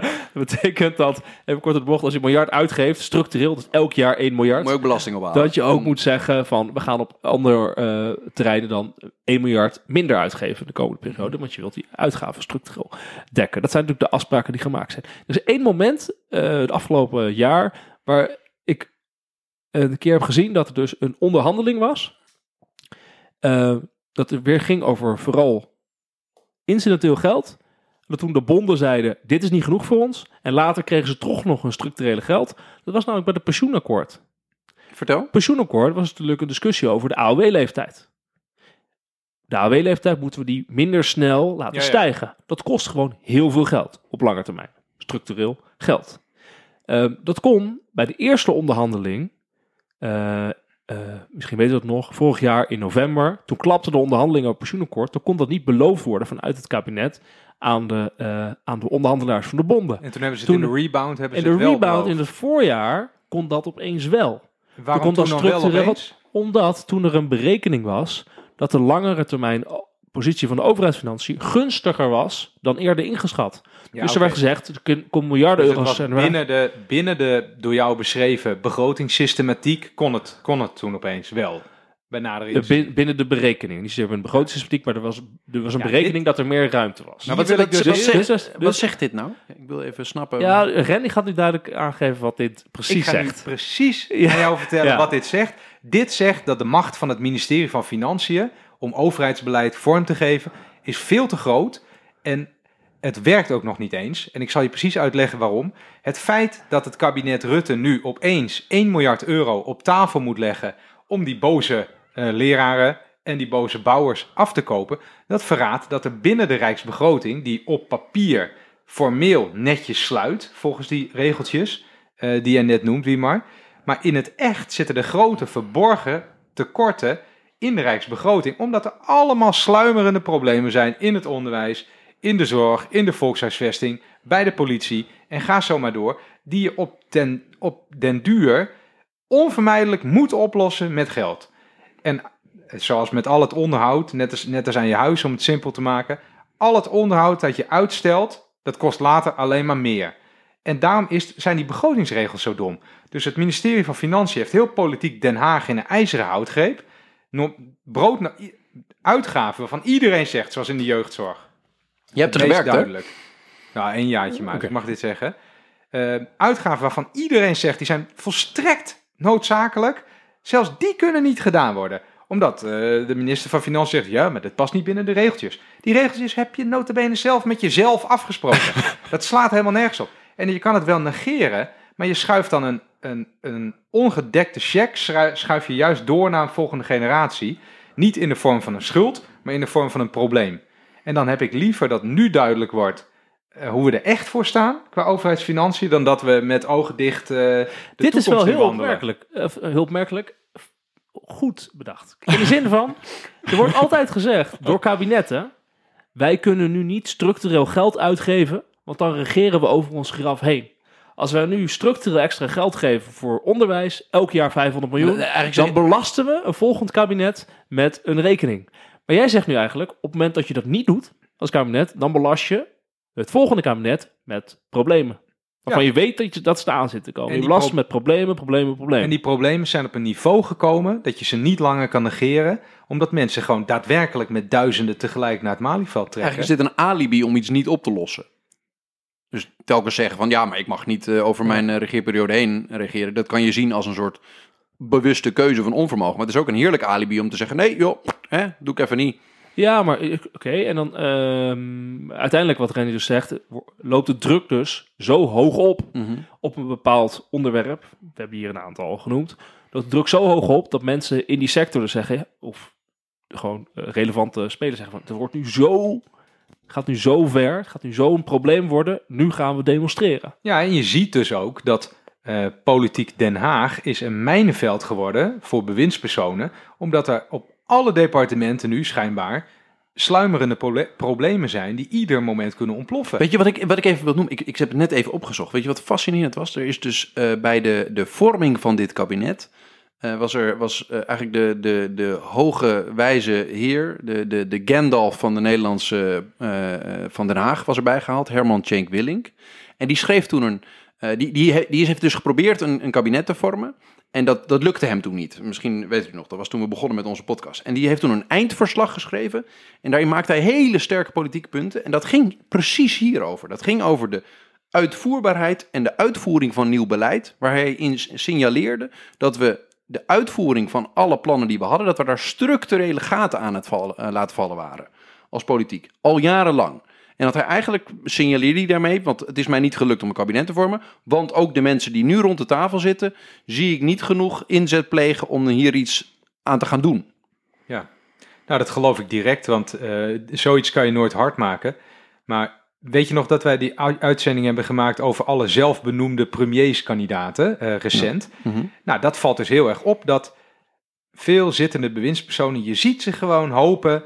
dat betekent dat, even kort de bocht, als je een miljard uitgeeft, structureel, dus elk jaar 1 miljard, Moet je ook belasting ophalen. dat je ook moet zeggen van, we gaan op andere eh, terreinen dan 1 miljard minder uitgeven de komende periode, want je wilt die uitgaven structureel dekken. Dat zijn natuurlijk de afspraken die gemaakt zijn. Er is één moment, eh het afgelopen jaar, waar ik een keer heb gezien dat er dus een onderhandeling was, eh, dat er weer ging over vooral incidenteel geld. Dat toen de bonden zeiden, dit is niet genoeg voor ons. En later kregen ze toch nog een structurele geld. Dat was namelijk bij het pensioenakkoord. Vertel. pensioenakkoord was natuurlijk een discussie over de AOW-leeftijd. De AOW-leeftijd moeten we die minder snel laten Ja, ja. stijgen. Dat kost gewoon heel veel geld op lange termijn. Structureel geld. Ehm, dat kon bij de eerste onderhandeling, eh, eh, misschien weet je dat nog, vorig jaar in november, toen klapte de onderhandeling over pensioenakkoord, toen kon dat niet beloofd worden vanuit het kabinet aan de, eh, aan de onderhandelaars van de bonden. En toen hebben ze het Toen- in de rebound hebben En ze de het wel rebound beloofd. in het voorjaar kon dat opeens wel. Waarom toen dat wel? Omdat toen er een berekening was dat de langere termijn positie van de overheidsfinanciën gunstiger was dan eerder ingeschat. Ja, dus er werd gezegd, er komen miljarden Dus euro's. waren- binnen, de, binnen de door jou beschreven begrotingssystematiek kon het, kon het toen opeens wel. Bij nadere inzien. bin- binnen de berekening. Niet zozeer een begrotingssystematiek, maar er was, er was een Ja, berekening dat er meer ruimte was. Nou, wat, wil wat, ik dus wat, heel- zegt, dus- wat dus- zegt dit nou? Ik wil even snappen. Ja, Ren gaat nu duidelijk aangeven wat dit Ik precies ga nu zegt. precies Ja. aan jou vertellen Ja. wat dit zegt. Dit zegt dat de macht van het ministerie van Financiën om overheidsbeleid vorm te geven is veel te groot en het werkt ook nog niet eens. En ik zal je precies uitleggen waarom. Het feit dat het kabinet Rutte nu opeens 1 miljard euro op tafel moet leggen om die boze eh, leraren en die boze bouwers af te kopen, dat verraadt dat er binnen de Rijksbegroting, die op papier formeel netjes sluit, volgens die regeltjes eh, die jij net noemt, Wiemar, maar in het echt zitten er grote verborgen tekorten in de Rijksbegroting, omdat er allemaal sluimerende problemen zijn in het onderwijs, in de zorg, in de volkshuisvesting, bij de politie en ga zo maar door, die je op den, op den duur onvermijdelijk moet oplossen met geld. En eh, zoals met al het onderhoud, net als, net als aan je huis om het simpel te maken, al het onderhoud dat je uitstelt, dat kost later alleen maar meer. En daarom is, zijn die begrotingsregels zo dom. Dus het ministerie van Financiën heeft heel politiek Den Haag in een ijzeren houtgreep. Brood, uitgaven waarvan iedereen zegt, zoals in de jeugdzorg. Je hebt er gewerkt, hè? duidelijk. Nou, één jaartje maar, ik mag dit zeggen. Eh, uitgaven waarvan iedereen zegt, die zijn volstrekt noodzakelijk. Zelfs die kunnen niet gedaan worden. Omdat eh, de minister van Financiën zegt, ja, maar dat past niet binnen de regeltjes. Die regeltjes heb je notabene zelf met jezelf afgesproken. dat slaat helemaal nergens op. En je kan het wel negeren, maar je schuift dan een, een, een ongedekte cheque, schuif je juist door naar een volgende generatie. Niet in de vorm van een schuld, maar in de vorm van een probleem. En dan heb ik liever dat nu duidelijk wordt eh, hoe we er echt voor staan qua overheidsfinanciën, dan dat we met ogen dicht eh, de Dit is wel heel opmerkelijk. eh, heel opmerkelijk. Goed bedacht. In de zin van, er wordt altijd gezegd door kabinetten, wij kunnen nu niet structureel geld uitgeven, want dan regeren we over ons graf heen. Als wij nu structureel extra geld geven voor onderwijs, elk jaar 500 miljoen, dan belasten we een volgend kabinet met een rekening. Maar jij zegt nu eigenlijk, op het moment dat je dat niet doet als kabinet, dan belast je het volgende kabinet met problemen. Waarvan je weet dat, je, dat ze eraan zitten komen. En Je die last pro- met problemen, problemen, problemen. En die problemen zijn op een niveau gekomen dat je ze niet langer kan negeren, omdat mensen gewoon daadwerkelijk met duizenden tegelijk naar het Malieveld trekken. Eigenlijk is dit een alibi om iets niet op te lossen. Dus telkens zeggen van ja, maar ik mag niet eh, over mijn eh, regeerperiode heen regeren. Dat kan je zien als een soort bewuste keuze van onvermogen. Maar het is ook een heerlijk alibi om te zeggen nee joh, hè, doe ik even niet. Ja, maar oké. En dan ehm, uiteindelijk wat René dus zegt, loopt de druk dus zo hoog op op een bepaald onderwerp. We hebben hier een aantal al genoemd. Dat de druk zo hoog op dat mensen in die sector dus zeggen, of gewoon eh, relevante spelers zeggen van, het wordt nu zo, gaat nu zo ver, het gaat nu zo een probleem worden. Nu gaan we demonstreren. Ja, en je ziet dus ook dat eh, politiek Den Haag is een mijnenveld geworden voor bewindspersonen, omdat er op alle departementen nu schijnbaar sluimerende problemen zijn die ieder moment kunnen ontploffen. Weet je wat ik, wat ik even wil noemen? Ik, ik heb het net even opgezocht. Weet je wat fascinerend was? Er is dus eh, bij de, de vorming van dit kabinet. eh, was er was eigenlijk de, de, de hoge wijze heer, de, de, de Gandalf van de Nederlandse van Den Haag was erbij gehaald, Herman Tjenk Willink. En die schreef toen een, eh, die, die, he- die heeft dus geprobeerd een, een kabinet te vormen. En dat, dat lukte hem toen niet. Misschien weet u nog, dat was toen we begonnen met onze podcast. En die heeft toen een eindverslag geschreven. En daarin maakte hij hele sterke politieke punten. En dat ging precies hierover. Dat ging over de uitvoerbaarheid en de uitvoering van nieuw beleid. Waar hij in signaleerde dat we de uitvoering van alle plannen die we hadden, dat we daar structurele gaten aan het eh, laten vallen waren. Als politiek. Al jarenlang. En dat hij eigenlijk signaleerde hij daarmee, want het is mij niet gelukt om een kabinet te vormen. Want ook de mensen die nu rond de tafel zitten, zie ik niet genoeg inzet plegen om hier iets aan te gaan doen. Ja, nou dat geloof ik direct, want eh, zoiets kan je nooit hard maken. Maar weet je nog dat wij die uitzending hebben gemaakt over alle zelfbenoemde premierskandidaten eh, recent? Mhm. Nou, dat valt dus heel erg op dat veel zittende bewindspersonen, je ziet ze gewoon hopen.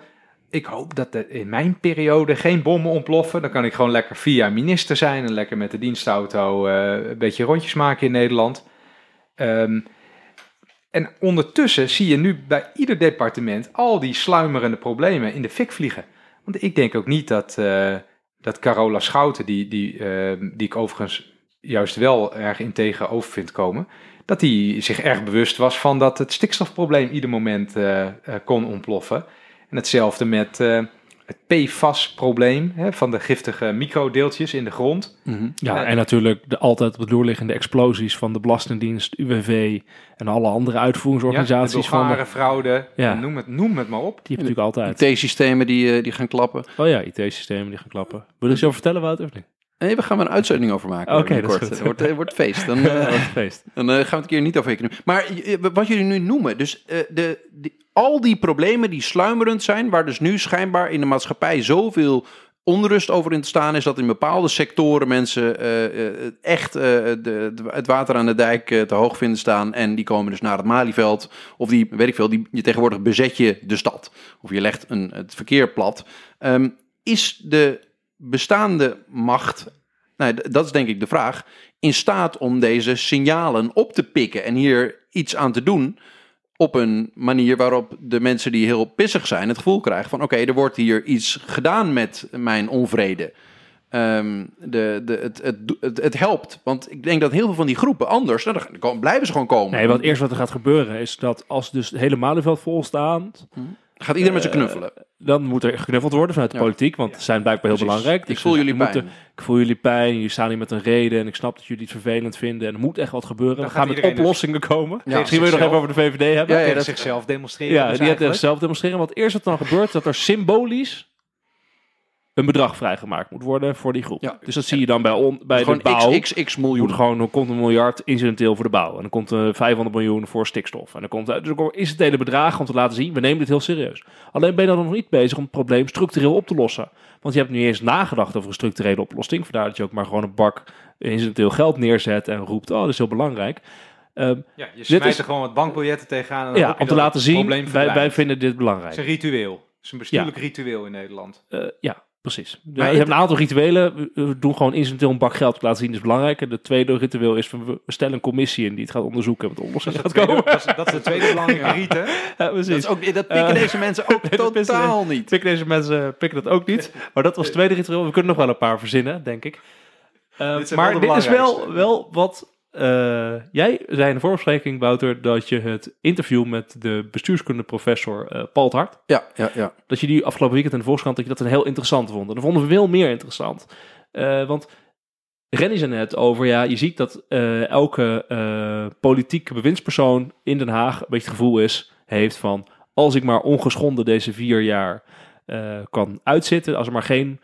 Ik hoop dat er in mijn periode geen bommen ontploffen. Dan kan ik gewoon lekker jaar minister zijn en lekker met de dienstauto eh, een beetje rondjes maken in Nederland. Ehm, en ondertussen zie je nu bij ieder departement al die sluimerende problemen in de fik vliegen. Want ik denk ook niet dat, eh, dat Carola Schouten, die, die, eh, die ik overigens juist wel erg in tegenover vind komen, dat die zich erg bewust was van dat het stikstofprobleem ieder moment eh, kon ontploffen. En hetzelfde met eh, het PFAS-probleem hè, van de giftige microdeeltjes in de grond. Mhm. Ja, Ja. en natuurlijk de altijd op de liggende explosies van de Belastingdienst, UWV en alle andere Ja, uitvoeringsorganisaties de van de, Bulgaren fraude, Ja. noem, het, noem het maar op. die natuurlijk altijd. IT-systemen die, eh, die gaan klappen. Oh ja, IT-systemen die gaan klappen. Wil je over vertellen, Wouter? Of niet? Nee, we gaan er een uitzending over maken. Oké, is goed. Het wordt, het wordt feest. Dan, eh, Wat een feest. dan eh, gaan we het een keer niet over economie. Maar eh, wat jullie nu noemen, dus eh, de, die- al die problemen die sluimerend zijn, waar dus nu schijnbaar in de maatschappij zoveel onrust over in te staan is dat in bepaalde sectoren mensen eh, eh, echt eh, de, het water aan de dijk te hoog vinden staan en die komen dus naar het Malieveld of die, weet ik veel, die, je tegenwoordig bezet je de stad of je legt een, het verkeer plat. Ehm, is de bestaande macht, nou, dat is denk ik de vraag, in staat om deze signalen op te pikken en hier iets aan te doen op een manier waarop de mensen die heel pissig zijn het gevoel krijgen van oké, er wordt hier iets gedaan met mijn onvrede. Ehm, de, de, het, het, het, het helpt, want ik denk dat heel veel van die groepen anders, nou, dan blijven ze gewoon komen. Nee, wat eerst wat er gaat gebeuren is dat als dus het hele Malieveld vol staat, Gaat iedereen met z'n Eh, knuffelen. Dan moet er geknuffeld worden vanuit de Ja. politiek, want ze zijn blijkbaar heel Precies. belangrijk. Ik Dus voel jullie moeten- pijn. Ik voel jullie pijn, jullie staan hier met een reden en ik snap dat jullie het vervelend vinden en er moet echt wat gebeuren. Dan we gaan met dus oplossingen komen. Ja. Misschien wil je nog zichzelf. even over de VVD hebben. Ja, dat- zichzelf demonstreren. Ja, dus die heeft eigenlijk. zelf demonstreren. Want eerst wat er dan gebeurt, dat er symbolisch een bedrag vrijgemaakt moet worden voor die groep. Ja. Dus dat zie je dan bij, on, bij de Gewoon bouw. XXX Er miljoen. moet gewoon, er komt een miljard incidenteel voor de bouw. En dan komt er 500 miljoen voor stikstof. En dan komt er dus ook incidentele bedragen om te laten zien, we nemen dit heel serieus. Alleen ben je dan nog niet bezig om het probleem structureel op te lossen. Want je hebt nu eens nagedacht over een structurele oplossing. Vandaar dat je ook maar gewoon een bak incidenteel geld neerzet en roept, oh, dat is heel belangrijk. Ehm, Ja, je smijt is- er gewoon wat bankbiljetten tegenaan. En dan ja, om te laten het zien, wij, wij vinden dit Het belangrijk. is een ritueel. Het is een bestuurlijk ritueel in Nederland. Eh, ja, precies. Ja, Maar je het- hebt een aantal rituelen. We- doen gewoon incidenteel een bak geld te laten zien, dat is belangrijk. En de tweede ritueel is, we stellen een commissie in die het gaat onderzoeken en wat oplossingen gaat komen. Dat is, dat is de tweede belangrijke riet, hè? Ja, Dat, precies. is ook, dat pikken Eh, deze mensen ook dat totaal niet. Pikken deze mensen pikken dat ook niet. Maar dat was het tweede ritueel. We kunnen nog wel een paar verzinnen, denk ik. Eh, Dit maar dit is wel, wel wat... eh, jij zei in de voorbespreking, Wouter, dat je het interview met de bestuurskundeprofessor eh Paul Hart, Ja, ja, ja. dat je die afgelopen weekend in de Volkskrant, dat je dat een heel interessant vond. En dat vonden we veel meer interessant. Eh, want Rennie zei net over, ja, je ziet dat elke politieke bewindspersoon in Den Haag een beetje het gevoel is, heeft van, als ik maar ongeschonden deze vier jaar kan uitzitten, als er maar geen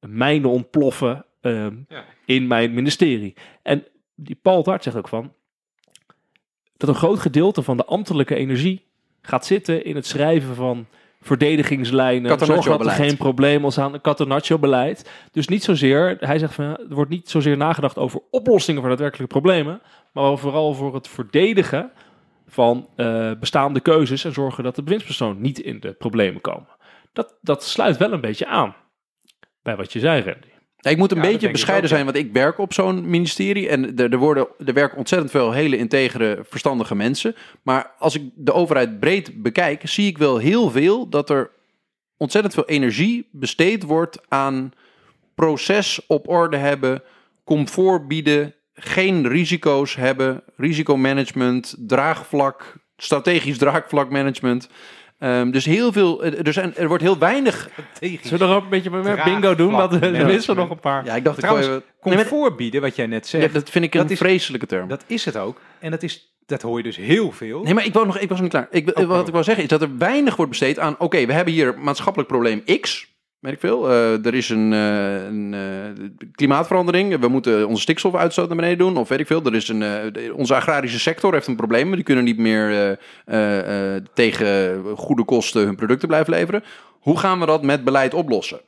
mijnen ontploffen eh, Ja. in mijn ministerie. En die Paul Dart zegt ook van, dat een groot gedeelte van de ambtelijke energie gaat zitten in het schrijven van verdedigingslijnen. Zorg dat er geen probleem ontstaan. Een Catenaccio-beleid. Dus niet zozeer, hij zegt van, er wordt niet zozeer nagedacht over oplossingen voor daadwerkelijke problemen, maar vooral voor het verdedigen van eh, bestaande keuzes en zorgen dat de bewindspersoon niet in de problemen komen. Dat, dat sluit wel een beetje aan bij wat je zei, Randy. Ja, ik moet een Ja, beetje bescheiden ook, zijn, want ik werk op zo'n ministerie en er, er, worden, er werken ontzettend veel hele integere, verstandige mensen. Maar als ik de overheid breed bekijk, zie ik wel heel veel dat er ontzettend veel energie besteed wordt aan proces op orde hebben, comfort bieden, geen risico's hebben, risicomanagement, draagvlak, strategisch draagvlakmanagement. Ehm, dus heel veel, er, zijn, er wordt heel weinig. Zullen we er ook een beetje met bingo doen? Want er is er nog een paar. Ja, ik dacht, Trouwens, ik Comfort bieden, wat jij net ja, zegt, dat vind ik een is- vreselijke term. dat is het ook. En dat, is, dat hoor je dus heel veel. Nee, maar ik, wou nog, ik was nog niet klaar. Ik, Oh, wat ik wil zeggen is dat er weinig wordt besteed aan... Oké, we hebben hier maatschappelijk probleem X. Weet ik veel. Eh, er is een, eh, een eh, klimaatverandering. We moeten onze stikstofuitstoot naar beneden doen. Of weet ik veel. Er is een, onze agrarische sector heeft een probleem. Die kunnen niet meer tegen goede kosten hun producten blijven leveren. Hoe gaan we dat met beleid oplossen?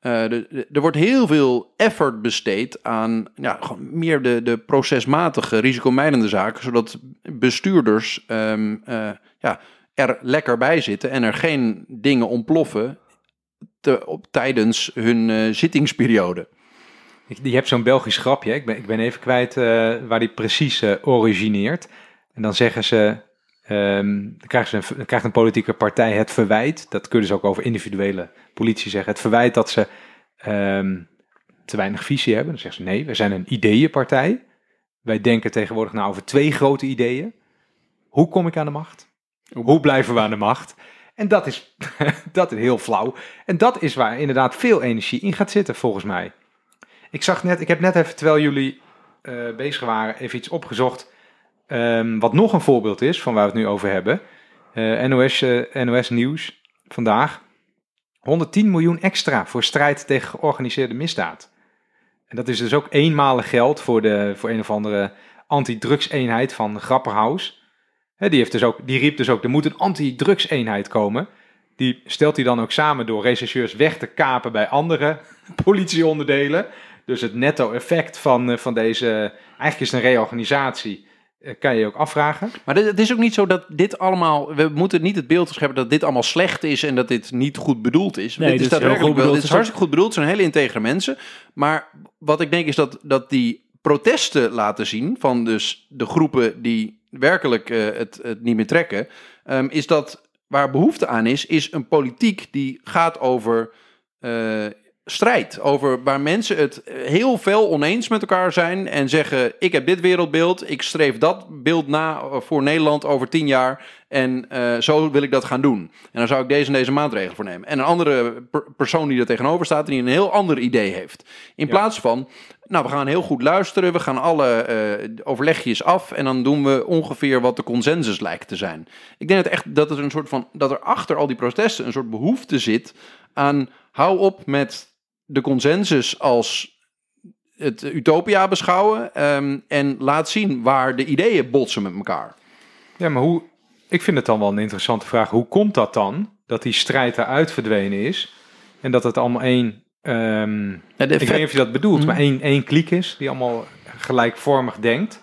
Er wordt heel veel effort besteed aan ja, meer de, de procesmatige, risicomijdende zaken, zodat bestuurders ehm, eh, ja, er lekker bij zitten en er geen dingen ontploffen te, op, tijdens hun eh, zittingsperiode. Je hebt zo'n Belgisch grapje, ik ben, ik ben even kwijt eh, waar die precies eh, origineert. En dan zeggen ze, ehm, dan, krijgt ze een, krijgt een politieke partij het verwijt, dat kunnen ze ook over individuele politici zeggen, het verwijt dat ze ehm, te weinig visie hebben. Dan zeggen ze, nee, we zijn een ideeënpartij. Wij denken tegenwoordig na over twee grote ideeën. Hoe kom ik aan de macht? Hoe blijven we aan de macht? En dat is, dat is heel flauw. En dat is waar inderdaad veel energie in gaat zitten, volgens mij. Ik zag net, ik heb net even, terwijl jullie eh, bezig waren, even iets opgezocht. ehm, wat nog een voorbeeld is van waar we het nu over hebben. Eh, NOS, eh, NOS Nieuws vandaag. 110 miljoen extra voor strijd tegen georganiseerde misdaad. En dat is dus ook eenmalig geld voor, de, voor een of andere antidrugseenheid van Grapperhaus. Die, heeft dus ook, die riep dus ook, er moet een antidrugseenheid komen. Die stelt hij dan ook samen door rechercheurs weg te kapen bij andere politieonderdelen. Dus het netto-effect van, eh, van deze, eigenlijk is het een reorganisatie, eh, kan je je ook afvragen. Maar het is ook niet zo dat dit allemaal. We moeten niet het beeld scheppen dat dit allemaal slecht is en dat dit niet goed bedoeld is. Nee, dit dit is is heel goed wel. bedoeld. Dit is hartstikke goed bedoeld. Het zijn hele integere mensen. Maar wat ik denk is dat, dat die protesten laten zien van dus de groepen die werkelijk eh, het, het niet meer trekken, ehm, is dat waar behoefte aan is, is een politiek die gaat over eh, strijd. Over waar mensen het heel veel oneens met elkaar zijn en zeggen: Ik heb dit wereldbeeld, ik streef dat beeld na voor Nederland over tien jaar. En eh, zo wil ik dat gaan doen. En dan zou ik deze en deze maatregelen voor nemen. En een andere per- persoon die er tegenover staat, die een heel ander idee heeft. In Ja. plaats van, nou, we gaan heel goed luisteren, we gaan alle eh, overlegjes af en dan doen we ongeveer wat de consensus lijkt te zijn. Ik denk dat echt dat er een soort van, dat er achter al die protesten een soort behoefte zit aan, hou op met de consensus als het utopia beschouwen ehm, en laat zien waar de ideeën botsen met elkaar. Ja, maar hoe, ik vind het dan wel een interessante vraag. Hoe komt dat dan, dat die strijd eruit verdwenen is en dat het allemaal één, ehm, Ja, ik weet niet of je dat bedoelt, Mhm. maar één, één kliek is die allemaal gelijkvormig denkt.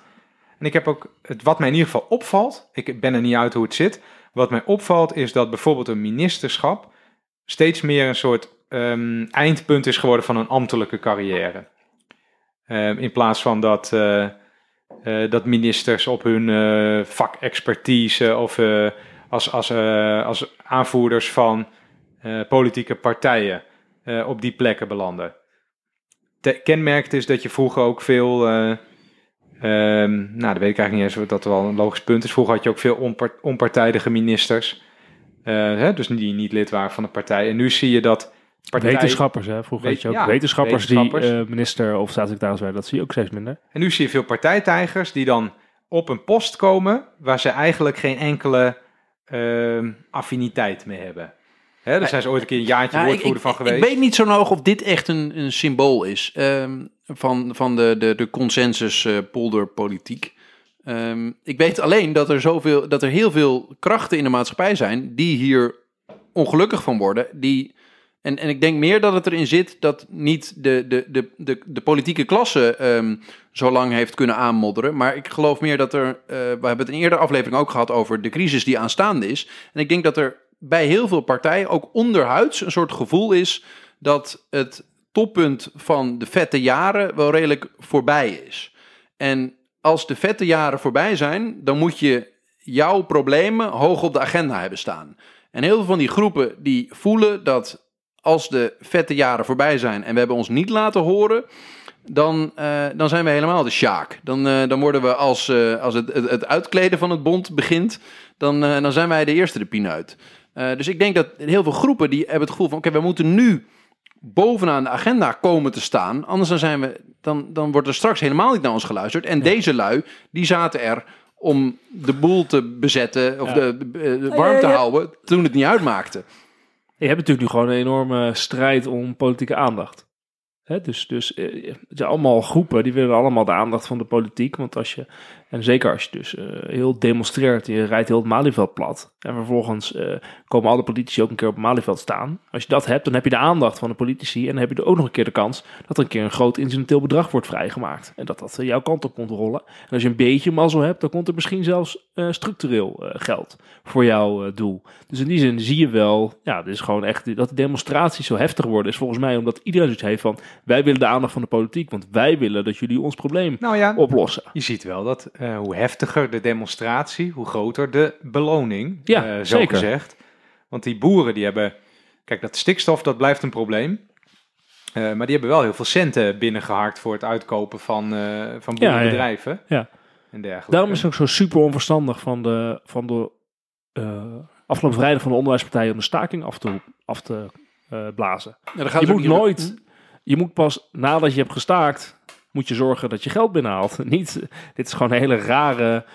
En ik heb ook, het, wat mij in ieder geval opvalt, ik ben er niet uit hoe het zit, wat mij opvalt is dat bijvoorbeeld een ministerschap steeds meer een soort ehm, eindpunt is geworden van een ambtelijke carrière. Ehm, in plaats van dat, eh, eh, dat ministers op hun eh, vakexpertise of als, als, als aanvoerders van politieke partijen op die plekken belanden. te- is dat je vroeger ook veel... eh, ehm, nou, dat weet ik eigenlijk niet eens dat wel een logisch punt is. Vroeger had je ook veel onpar- onpartijdige ministers. hè, dus die niet lid waren van de partij. En nu zie je dat Wetenschappers, hè? Vroeger Weet- had je ook ja, wetenschappers, wetenschappers. die eh, minister of staatssecretaris werden. Dat zie je ook steeds minder. En nu zie je veel partijtijgers die dan op een post komen waar ze eigenlijk geen enkele ehm, affiniteit mee hebben. Hè, daar zijn ze ooit een keer een jaartje Ja, ik, woordvoerder van geweest. ik weet niet zo nog of dit echt een, een symbool is ehm, van, van de, de, de consensus eh, polderpolitiek. Ehm, ik weet alleen dat er, zoveel, dat er heel veel krachten in de maatschappij zijn die hier ongelukkig van worden. Die, en, en ik denk meer dat het erin zit dat niet de, de, de, de, de politieke klasse ehm, zo lang heeft kunnen aanmodderen. Maar ik geloof meer dat er. eh, we hebben het in een eerdere aflevering ook gehad over de crisis die aanstaande is. En ik denk dat er bij heel veel partijen ook onderhuids een soort gevoel is dat het toppunt van de vette jaren wel redelijk voorbij is. En als de vette jaren voorbij zijn, dan moet je jouw problemen hoog op de agenda hebben staan. En heel veel van die groepen die voelen dat als de vette jaren voorbij zijn en we hebben ons niet laten horen, dan, eh, dan zijn we helemaal de sjaak. Dan, eh, dan worden we als, eh, als het, het, het uitkleden van het bond begint, dan, dan zijn wij de eerste de pineut. Dus ik denk dat heel veel groepen die hebben het gevoel van oké, we moeten nu bovenaan de agenda komen te staan. Anders dan, zijn we, dan, dan wordt er straks helemaal niet naar ons geluisterd. En deze lui, die zaten er om de boel te bezetten of Ja. de, warm te ja. houden toen het niet uitmaakte. Je hebt natuurlijk nu gewoon een enorme strijd om politieke aandacht. Dus dus eh, het zijn allemaal groepen die willen allemaal de aandacht van de politiek. Want als je, en zeker als je dus eh, heel demonstreert, je rijdt heel het Malieveld plat. En vervolgens eh, komen alle politici ook een keer op het Malieveld staan. Als je dat hebt, dan heb je de aandacht van de politici. En dan heb je er ook nog een keer de kans dat er een keer een groot incidenteel bedrag wordt vrijgemaakt. En dat dat eh, jouw kant op komt rollen. En als je een beetje mazzel hebt, dan komt er misschien zelfs eh, structureel eh, geld voor jouw eh, doel. Dus in die zin zie je wel, ja, dit is gewoon echt, dat de demonstraties zo heftig worden, is volgens mij omdat iedereen zoiets heeft van, wij willen de aandacht van de politiek, want wij willen dat jullie ons probleem Nou ja, oplossen. je ziet wel dat eh, hoe heftiger de demonstratie, hoe groter de beloning, Ja, eh, zo zeker. gezegd. Want die boeren die hebben, kijk dat stikstof dat blijft een probleem. Eh, maar die hebben wel heel veel centen binnengeharkt voor het uitkopen van, eh van Ja, ja, ja. boerenbedrijven Ja. en dergelijke. Daarom is het ook zo super onverstandig van de, van de eh, afgelopen vrijdag van de onderwijspartij om de staking af te, af te eh, blazen. Ja, dan gaat Je moet nooit, je moet pas nadat je hebt gestaakt, moet je zorgen dat je geld binnenhaalt. Niet, dit is gewoon een hele rare...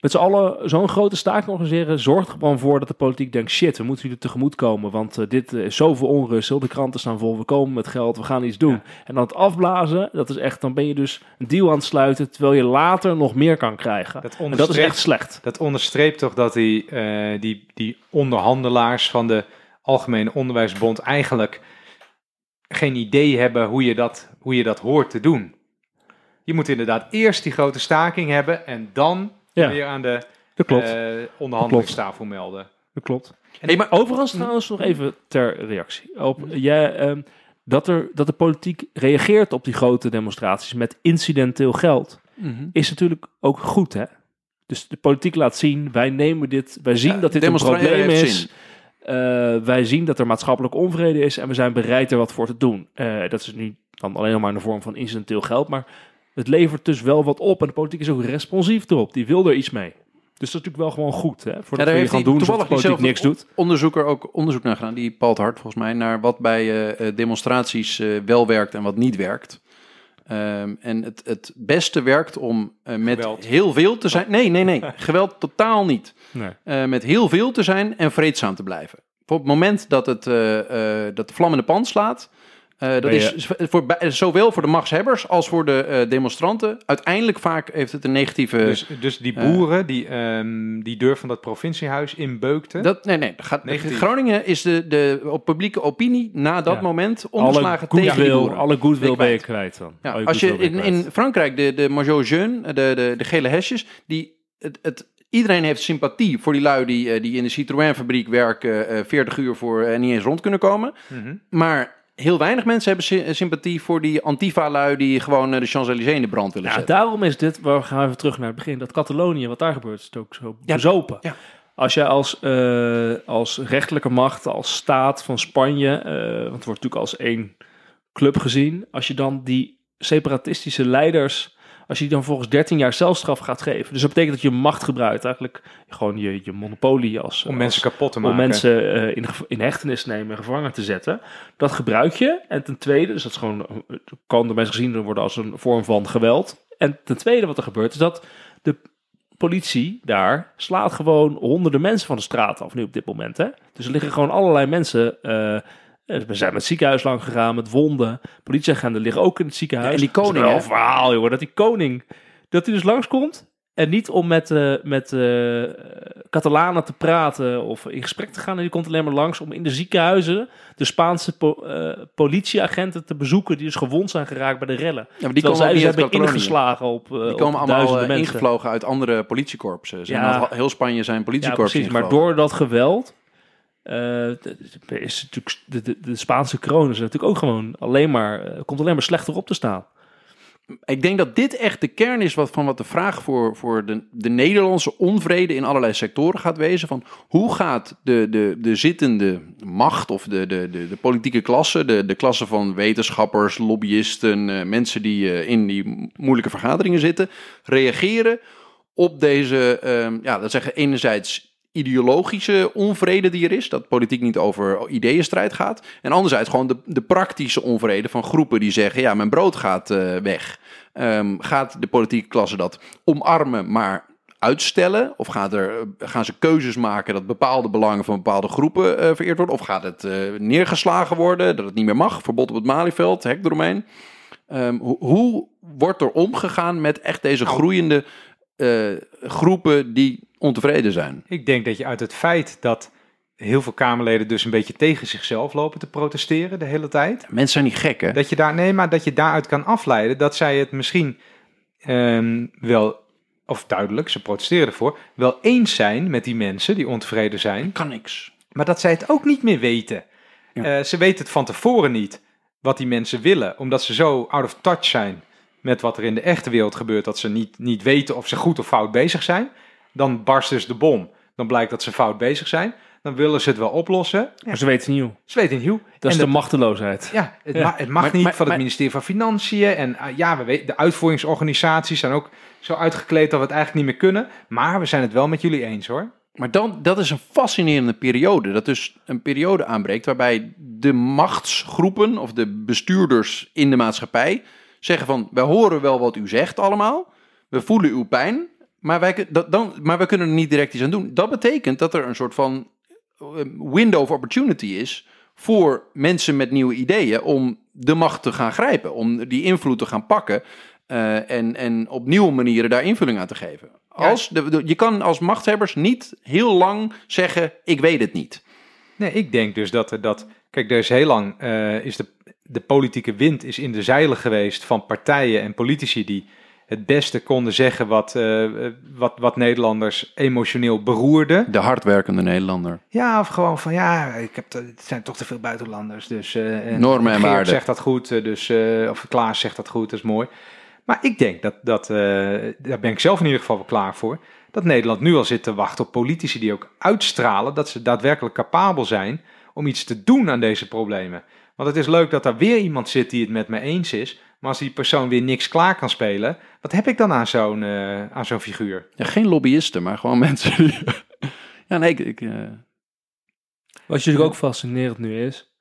Met z'n allen zo'n grote staking organiseren zorgt er gewoon voor dat de politiek denkt... shit, we moeten jullie tegemoet komen, want eh, dit is zoveel onrust. Heel de kranten staan vol, we komen met geld, we gaan iets doen. Ja. En dan het afblazen, dat is echt, dan ben je dus een deal aan het sluiten... terwijl je later nog meer kan krijgen. Dat En dat is echt slecht. Dat onderstreept toch dat die, eh, die, die onderhandelaars van de Algemene Onderwijsbond eigenlijk geen idee hebben hoe je dat, hoe je dat hoort te doen. Je moet inderdaad eerst die grote staking hebben en dan Ja, weer aan de dat klopt. eh, onderhandelingstafel melden. dat klopt. Hey, maar Overigens trouwens nog even ter reactie. Op, jij, ehm, dat, er, dat de politiek reageert op die grote demonstraties met incidenteel geld, Mhm. is natuurlijk ook goed, hè? Dus de politiek laat zien, wij nemen dit, wij zien Ja, dat dit een probleem is. Eh, wij zien dat er maatschappelijke onvrede is en we zijn bereid er wat voor te doen. Eh, dat is nu dan alleen nog maar in de vorm van incidenteel geld, maar het levert dus wel wat op en de politiek is ook responsief erop. Die wil er iets mee. Dus dat is natuurlijk wel gewoon goed, hè? Voordat daar heeft gaan doen alsof de toevallig politiek niks doet. onderzoeker ook onderzoek naar gedaan, die Paul Hart volgens mij, naar wat bij eh, eh, demonstraties eh, wel werkt en wat niet werkt. Ehm, en het, het beste werkt om eh, met Geweld. heel veel te zijn. Nee, nee, nee. Geweld totaal niet. Nee. Eh, met heel veel te zijn en vreedzaam te blijven. Op het moment dat, het, eh, eh, dat de vlam in de pan slaat. Eh, dat is voor, zowel voor de machtshebbers als voor de eh, demonstranten. Uiteindelijk vaak heeft het een negatieve. Dus, dus die boeren die ehm, die deur van dat provinciehuis inbeukten. Dat, nee, nee. dat Gaat, Negatief. Groningen is de, de op publieke opinie na dat Ja. moment omgeslagen tegen die goodwill, boeren. alle goodwill Ben je ben je kwijt dan. Ja, als je in, je in. Frankrijk de, de Maillot Jeune, de, de, de gele hesjes, die, het, het, iedereen heeft sympathie voor die lui die, eh, die in de Citroën-fabriek werken, eh 40 uur voor en niet eens rond kunnen komen. Mhm. Maar heel weinig mensen hebben eh, sympathie voor die Antifa-lui die gewoon eh, de Champs-Élysées in de brand willen Ja, zetten. daarom is dit, we gaan even terug naar het begin, dat Catalonië, wat daar gebeurt, is het ook zo Ja, bezopen. ja. Als jij als, eh, als rechterlijke macht, als staat van Spanje, want het wordt natuurlijk als één club gezien. Als je dan die separatistische leiders, als je die dan volgens 13 jaar celstraf gaat geven. Dus dat betekent dat je macht gebruikt, eigenlijk gewoon je, je monopolie als... Om als- mensen kapot te om maken. mensen eh, in, in hechtenis te nemen en gevangen te zetten. Dat gebruik je. En ten tweede, dus dat is gewoon, eh, kan door mensen gezien worden als een vorm van geweld. En ten tweede wat er gebeurt, is dat de politie daar slaat gewoon honderden mensen van de straat af nu op dit moment. Hè? Dus er liggen gewoon allerlei mensen. eh, we zijn met het ziekenhuis lang gegaan, met wonden. Politieagenten liggen ook in het ziekenhuis. Ja, en die Dat is koning, wel hè? een verhaal, jongen. Dat die koning, dat hij dus langskomt. En niet om met, eh, met eh, Catalanen te praten of in gesprek te gaan. En die komt alleen maar langs om in de ziekenhuizen de Spaanse po- eh, politieagenten te bezoeken. Die dus gewond zijn geraakt bij de rellen. Ja, maar die komen zij dus hebben Catalonië. ingeslagen op, eh, Die op komen allemaal eh, ingevlogen uit andere politiecorpsen. Zijn Ja. heel Spanje zijn Ja, politiecorpsen precies. Maar door dat geweld eh, is natuurlijk de, de, Spaanse kroon is natuurlijk ook gewoon alleen maar eh, komt alleen maar slechter op te staan. Ik denk dat dit echt de kern is wat, van wat de vraag voor, voor de, de Nederlandse onvrede in allerlei sectoren gaat wezen. Van hoe gaat de, de, de zittende macht of de, de, de, politieke klasse, de, de klasse van wetenschappers, lobbyisten, eh, mensen die in die moeilijke vergaderingen zitten, reageren op deze, ehm, ja, dat zeggen enerzijds ideologische onvrede die er is, dat politiek niet over ideeënstrijd gaat. En anderzijds gewoon de, de praktische onvrede van groepen die zeggen, ja, mijn brood gaat eh, weg. Ehm, gaat de politieke klasse dat omarmen, maar uitstellen? Of gaat er, gaan ze keuzes maken dat bepaalde belangen van bepaalde groepen eh, vereerd worden? Of gaat het eh, neergeslagen worden, dat het niet meer mag? Verbod op het Malieveld, hek eromheen. Ehm, hoe, hoe wordt er omgegaan met echt deze groeiende eh, groepen die ontevreden zijn? Ik denk dat je uit het feit dat heel veel Kamerleden dus een beetje tegen zichzelf lopen te protesteren de hele tijd. Mensen zijn niet gek, hè? Dat je daar, nee, maar dat je daaruit kan afleiden dat zij het misschien ehm, wel, of duidelijk, ze protesteren ervoor, wel eens zijn met die mensen die ontevreden zijn, kan niks. maar dat zij het ook niet meer weten. Ja. Eh, ze weten het van tevoren niet wat die mensen willen, omdat ze zo out of touch zijn met wat er in de echte wereld gebeurt, dat ze niet, niet weten of ze goed of fout bezig zijn. Dan barst dus de bom. Dan blijkt dat ze fout bezig zijn. Dan willen ze het wel oplossen. Maar ze weten niet hoe. Ze weten niet hoe. Dat is de machteloosheid. ja, het, Ja. ma- het mag Maar- niet maar- van het maar- ministerie van Financiën. En ah, ja, we weten, de uitvoeringsorganisaties zijn ook zo uitgekleed dat we het eigenlijk niet meer kunnen. Maar we zijn het wel met jullie eens hoor. Maar dan, dat is een fascinerende periode. Dat dus een periode aanbreekt waarbij de machtsgroepen of de bestuurders in de maatschappij zeggen van... wij horen wel wat u zegt allemaal, we voelen uw pijn, maar wij, dat, dan, maar we kunnen er niet direct iets aan doen. Dat betekent dat er een soort van eh, window of opportunity is voor mensen met nieuwe ideeën om de macht te gaan grijpen, om die invloed te gaan pakken eh, en, en op nieuwe manieren daar invulling aan te geven. Als de, de- je kan als machthebbers niet heel lang zeggen, ik weet het niet. Nee, ik denk dus dat er dat. Kijk, er is heel lang eh, is de, de politieke wind is in de zeilen geweest van partijen en politici die het beste konden zeggen wat, eh, wat, wat Nederlanders emotioneel beroerde. De hardwerkende Nederlander. Ja, of gewoon van ja, ik heb te- het zijn toch te veel buitenlanders. Dus, eh, en Normen en waarden. zegt dat goed, eh, dus, of Klaas zegt dat goed, dat is mooi. Maar ik denk dat, dat daar ben ik zelf in ieder geval wel klaar voor, dat Nederland nu al zit te wachten op politici die ook uitstralen dat ze daadwerkelijk capabel zijn om iets te doen aan deze problemen. Want het is leuk dat er weer iemand zit die het met me eens is, maar als die persoon weer niks klaar kan spelen, wat heb ik dan aan zo'n eh, aan zo'n figuur? Ja, geen lobbyisten, maar gewoon mensen die... ja, nee, ik... ik, eh, Wat natuurlijk ook fascinerend nu is,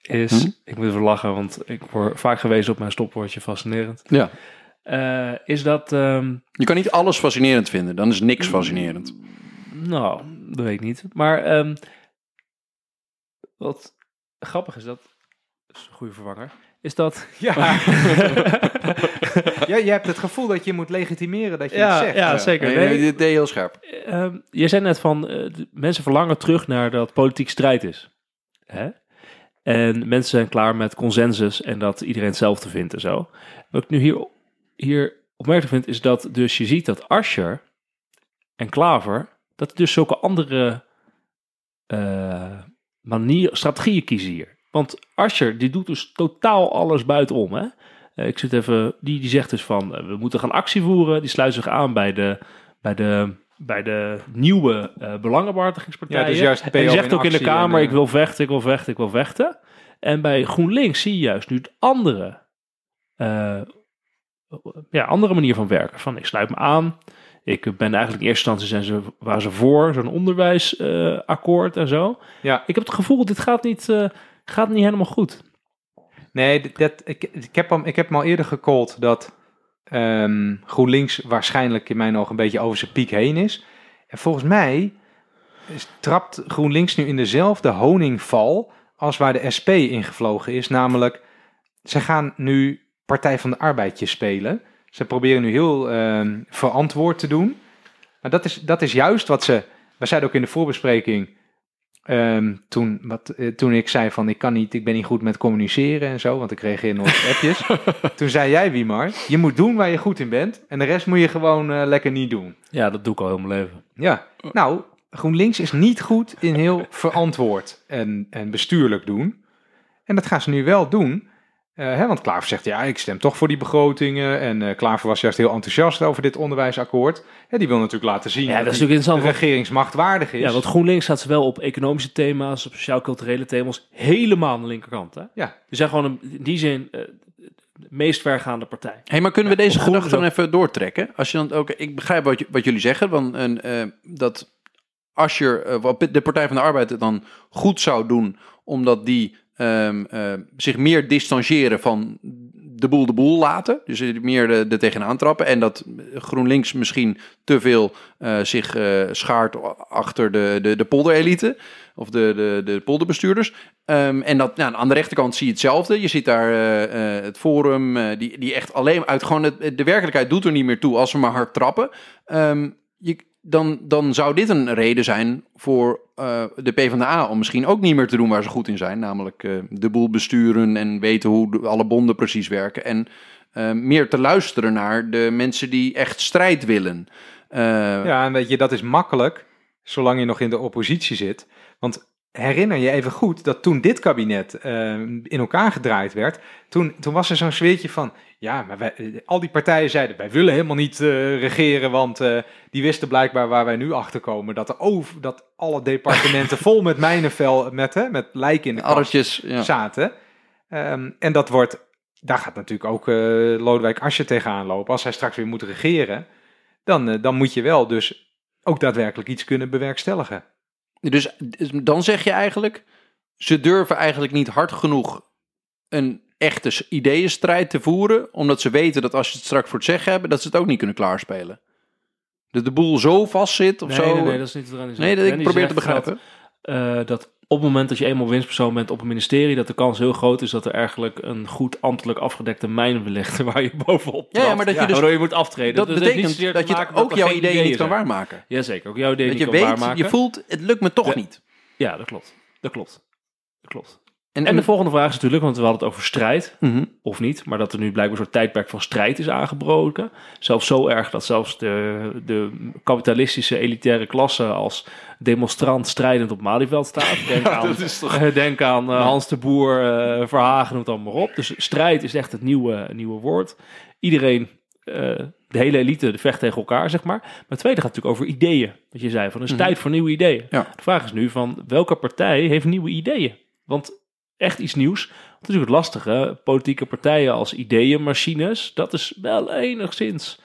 is, Hm? ik moet even lachen, want ik word vaak gewezen op mijn stopwoordje fascinerend, ja. Eh, is dat, ehm, Je kan niet alles fascinerend vinden, dan is niks fascinerend. nou, dat weet ik niet, maar ehm, wat grappig is dat, dat is een goede vervanger, is dat... Ja. ja, je hebt het gevoel dat je moet legitimeren dat je Ja, het zegt. ja, zeker. Nee, Nee. nee, dit deed heel scherp. Ehm, je zei net van, eh, mensen verlangen terug naar dat politiek strijd is. Hè? En mensen zijn klaar met consensus en dat iedereen hetzelfde vindt en zo. Wat ik nu hier, hier opmerkelijk vind, is dat dus je ziet dat Ascher en Klaver, dat dus zulke andere eh manier, strategieën kiezen hier. Want Ascher, die doet dus totaal alles buitenom. Hè? Eh, ik zit even, die, die zegt dus van, eh, we moeten gaan actie voeren. Die sluit zich aan bij de, bij de, bij de nieuwe eh belangenbehartigingspartijen. Ja, dus juist En die zegt ook in de Kamer, en, ik wil vechten, ik wil vechten, ik wil vechten. En bij GroenLinks zie je juist nu het andere, ja, andere manier van werken. Van ik sluit me aan. Ik ben eigenlijk in eerste instantie zijn ze, waren ze voor zo'n onderwijsakkoord en zo. Ja. Ik heb het gevoel, dit gaat niet, gaat niet helemaal goed. Nee, dat, ik, ik, heb hem, ik heb hem al eerder gecallt dat ehm, GroenLinks waarschijnlijk in mijn ogen een beetje over zijn piek heen is. En volgens mij trapt GroenLinks nu in dezelfde honingval als waar de SP ingevlogen is. Namelijk, ze gaan nu Partij van de Arbeidje spelen. Ze proberen nu heel ehm, verantwoord te doen. Maar dat is, dat is juist wat ze... We zeiden ook in de voorbespreking... Ehm, toen, wat, eh, toen ik zei van ik kan niet, ik ben niet goed met communiceren en zo, want ik reageer nooit op appjes. toen zei jij, Wiemar, je moet doen waar je goed in bent en de rest moet je gewoon eh, lekker niet doen. Ja, dat doe ik al heel mijn leven. Ja, nou, GroenLinks is niet goed in heel verantwoord en, en bestuurlijk doen. En dat gaan ze nu wel doen. Eh, hè, want Klaver zegt, ja, ik stem toch voor die begrotingen. En eh Klaver was juist heel enthousiast over dit onderwijsakkoord. Hè, die wil natuurlijk laten zien Ja, dat is die natuurlijk interessant. de regeringsmacht waardig is. Ja, want GroenLinks staat zowel op economische thema's, op sociaal-culturele thema's, helemaal aan de linkerkant. Hè? Ja. We zijn gewoon een, in die zin eh, de meest vergaande partij. Hey, maar kunnen we deze groen gedachte dan zo. even doortrekken? Als je dan ook, ik begrijp wat, jullie zeggen, want een, eh, dat als je eh, wat de Partij van de Arbeid het dan goed zou doen, omdat die ehm, eh, zich meer distancieren van de boel de boel laten, dus er meer er er tegenaan trappen, en dat GroenLinks misschien te veel eh, zich eh, schaart achter de, de, de polderelite of de, de, de polderbestuurders. Ehm, en dat, nou, aan de rechterkant zie je hetzelfde. Je ziet daar eh, eh, het Forum, eh, die, die echt alleen uit gewoon de werkelijkheid doet er niet meer toe als ze maar hard trappen. Ehm, je, dan, dan zou dit een reden zijn voor eh, de PvdA om misschien ook niet meer te doen waar ze goed in zijn. Namelijk eh, de boel besturen en weten hoe alle bonden precies werken. En eh, meer te luisteren naar de mensen die echt strijd willen. Ja, en weet je, dat is makkelijk, zolang je nog in de oppositie zit. Want herinner je even goed dat toen dit kabinet eh, in elkaar gedraaid werd, toen, toen was er zo'n sfeertje van, ja, maar wij, eh, al die partijen zeiden, wij willen helemaal niet eh, regeren, want die wisten blijkbaar waar wij nu achter komen, dat, er over, dat alle departementen vol met mijnenvel, met, hè, met lijken in de kast Arretjes, ja. zaten. Ehm, en dat wordt, daar gaat natuurlijk ook Lodewijk Asscher tegenaan lopen. Als hij straks weer moet regeren, dan, dan moet je wel dus ook daadwerkelijk iets kunnen bewerkstelligen. Dus dus dan zeg je eigenlijk, ze durven eigenlijk niet hard genoeg een echte ideeënstrijd te voeren, omdat ze weten dat als ze het straks voor het zeggen hebben, dat ze het ook niet kunnen klaarspelen. Dat de boel zo vast zit of Nee, zo. nee, nee, dat is niet Randy Nee, dat ik probeer te begrijpen. Dat, eh, dat op het moment dat je eenmaal winstpersoon bent op een ministerie, dat de kans heel groot is dat er eigenlijk een goed ambtelijk afgedekte mijn ligt waar je bovenop Ja, maar dat je dus- waardoor je moet aftreden. dat Dus betekent dat je ook jouw ideeën niet kan waarmaken. Jazeker, ook jouw ideeën Dat niet je kan weet, waarmaken. je voelt, het lukt me toch Ja. niet. Ja, dat klopt. Dat klopt. Dat klopt. En, En de volgende vraag is natuurlijk, want we hadden het over strijd, Mhm. of niet, maar dat er nu blijkbaar een soort tijdperk van strijd is aangebroken. Zelfs zo erg dat zelfs de, de kapitalistische elitaire klasse als demonstrant strijdend op Malieveld staat. Denk aan, eh, denk aan eh, Hans de Boer, eh, Verhagen, noem het allemaal maar op. Dus strijd is echt het nieuwe, nieuwe woord. Iedereen, de hele elite, de vecht tegen elkaar, zeg maar. Maar het tweede gaat natuurlijk over ideeën. Wat je zei, van het is Mhm. tijd voor nieuwe ideeën. Ja. De vraag is nu van welke partij heeft nieuwe ideeën? Want echt iets nieuws. Dat is natuurlijk het lastige. Politieke partijen als ideeënmachines, dat is wel enigszins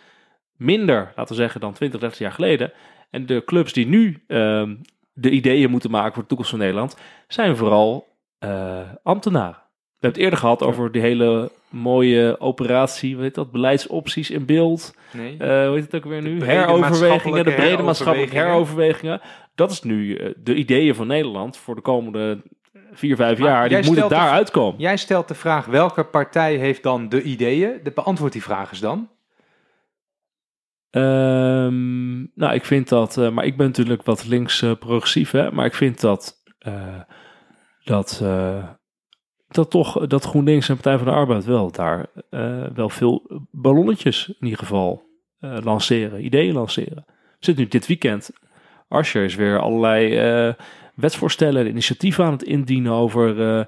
minder, laten we zeggen, dan 20, 30 jaar geleden. En de clubs die nu ehm, de ideeën moeten maken voor de toekomst van Nederland, zijn vooral eh, ambtenaren. We hebben het eerder gehad over die hele mooie operatie, weet dat, beleidsopties in beeld. Nee. Eh hoe heet het ook weer nu? De Heroverwegingen, de brede maatschappelijke heroverwegingen. heroverwegingen. Dat is nu eh, de ideeën van Nederland voor de komende vier, vijf Maar jaar. Die de- daar uitkomen. Jij stelt de vraag welke partij heeft dan de ideeën? De beantwoord die vraag eens dan. Ehm, nou, ik vind dat, eh, maar ik ben natuurlijk wat links eh, progressief, hè, maar ik vind dat, eh, dat, dat toch, dat GroenLinks en Partij van de Arbeid wel daar wel veel ballonnetjes in ieder geval lanceren, ideeën lanceren. Zitten nu dit weekend, Asscher is weer allerlei wetsvoorstellen, initiatieven aan het indienen over eh, het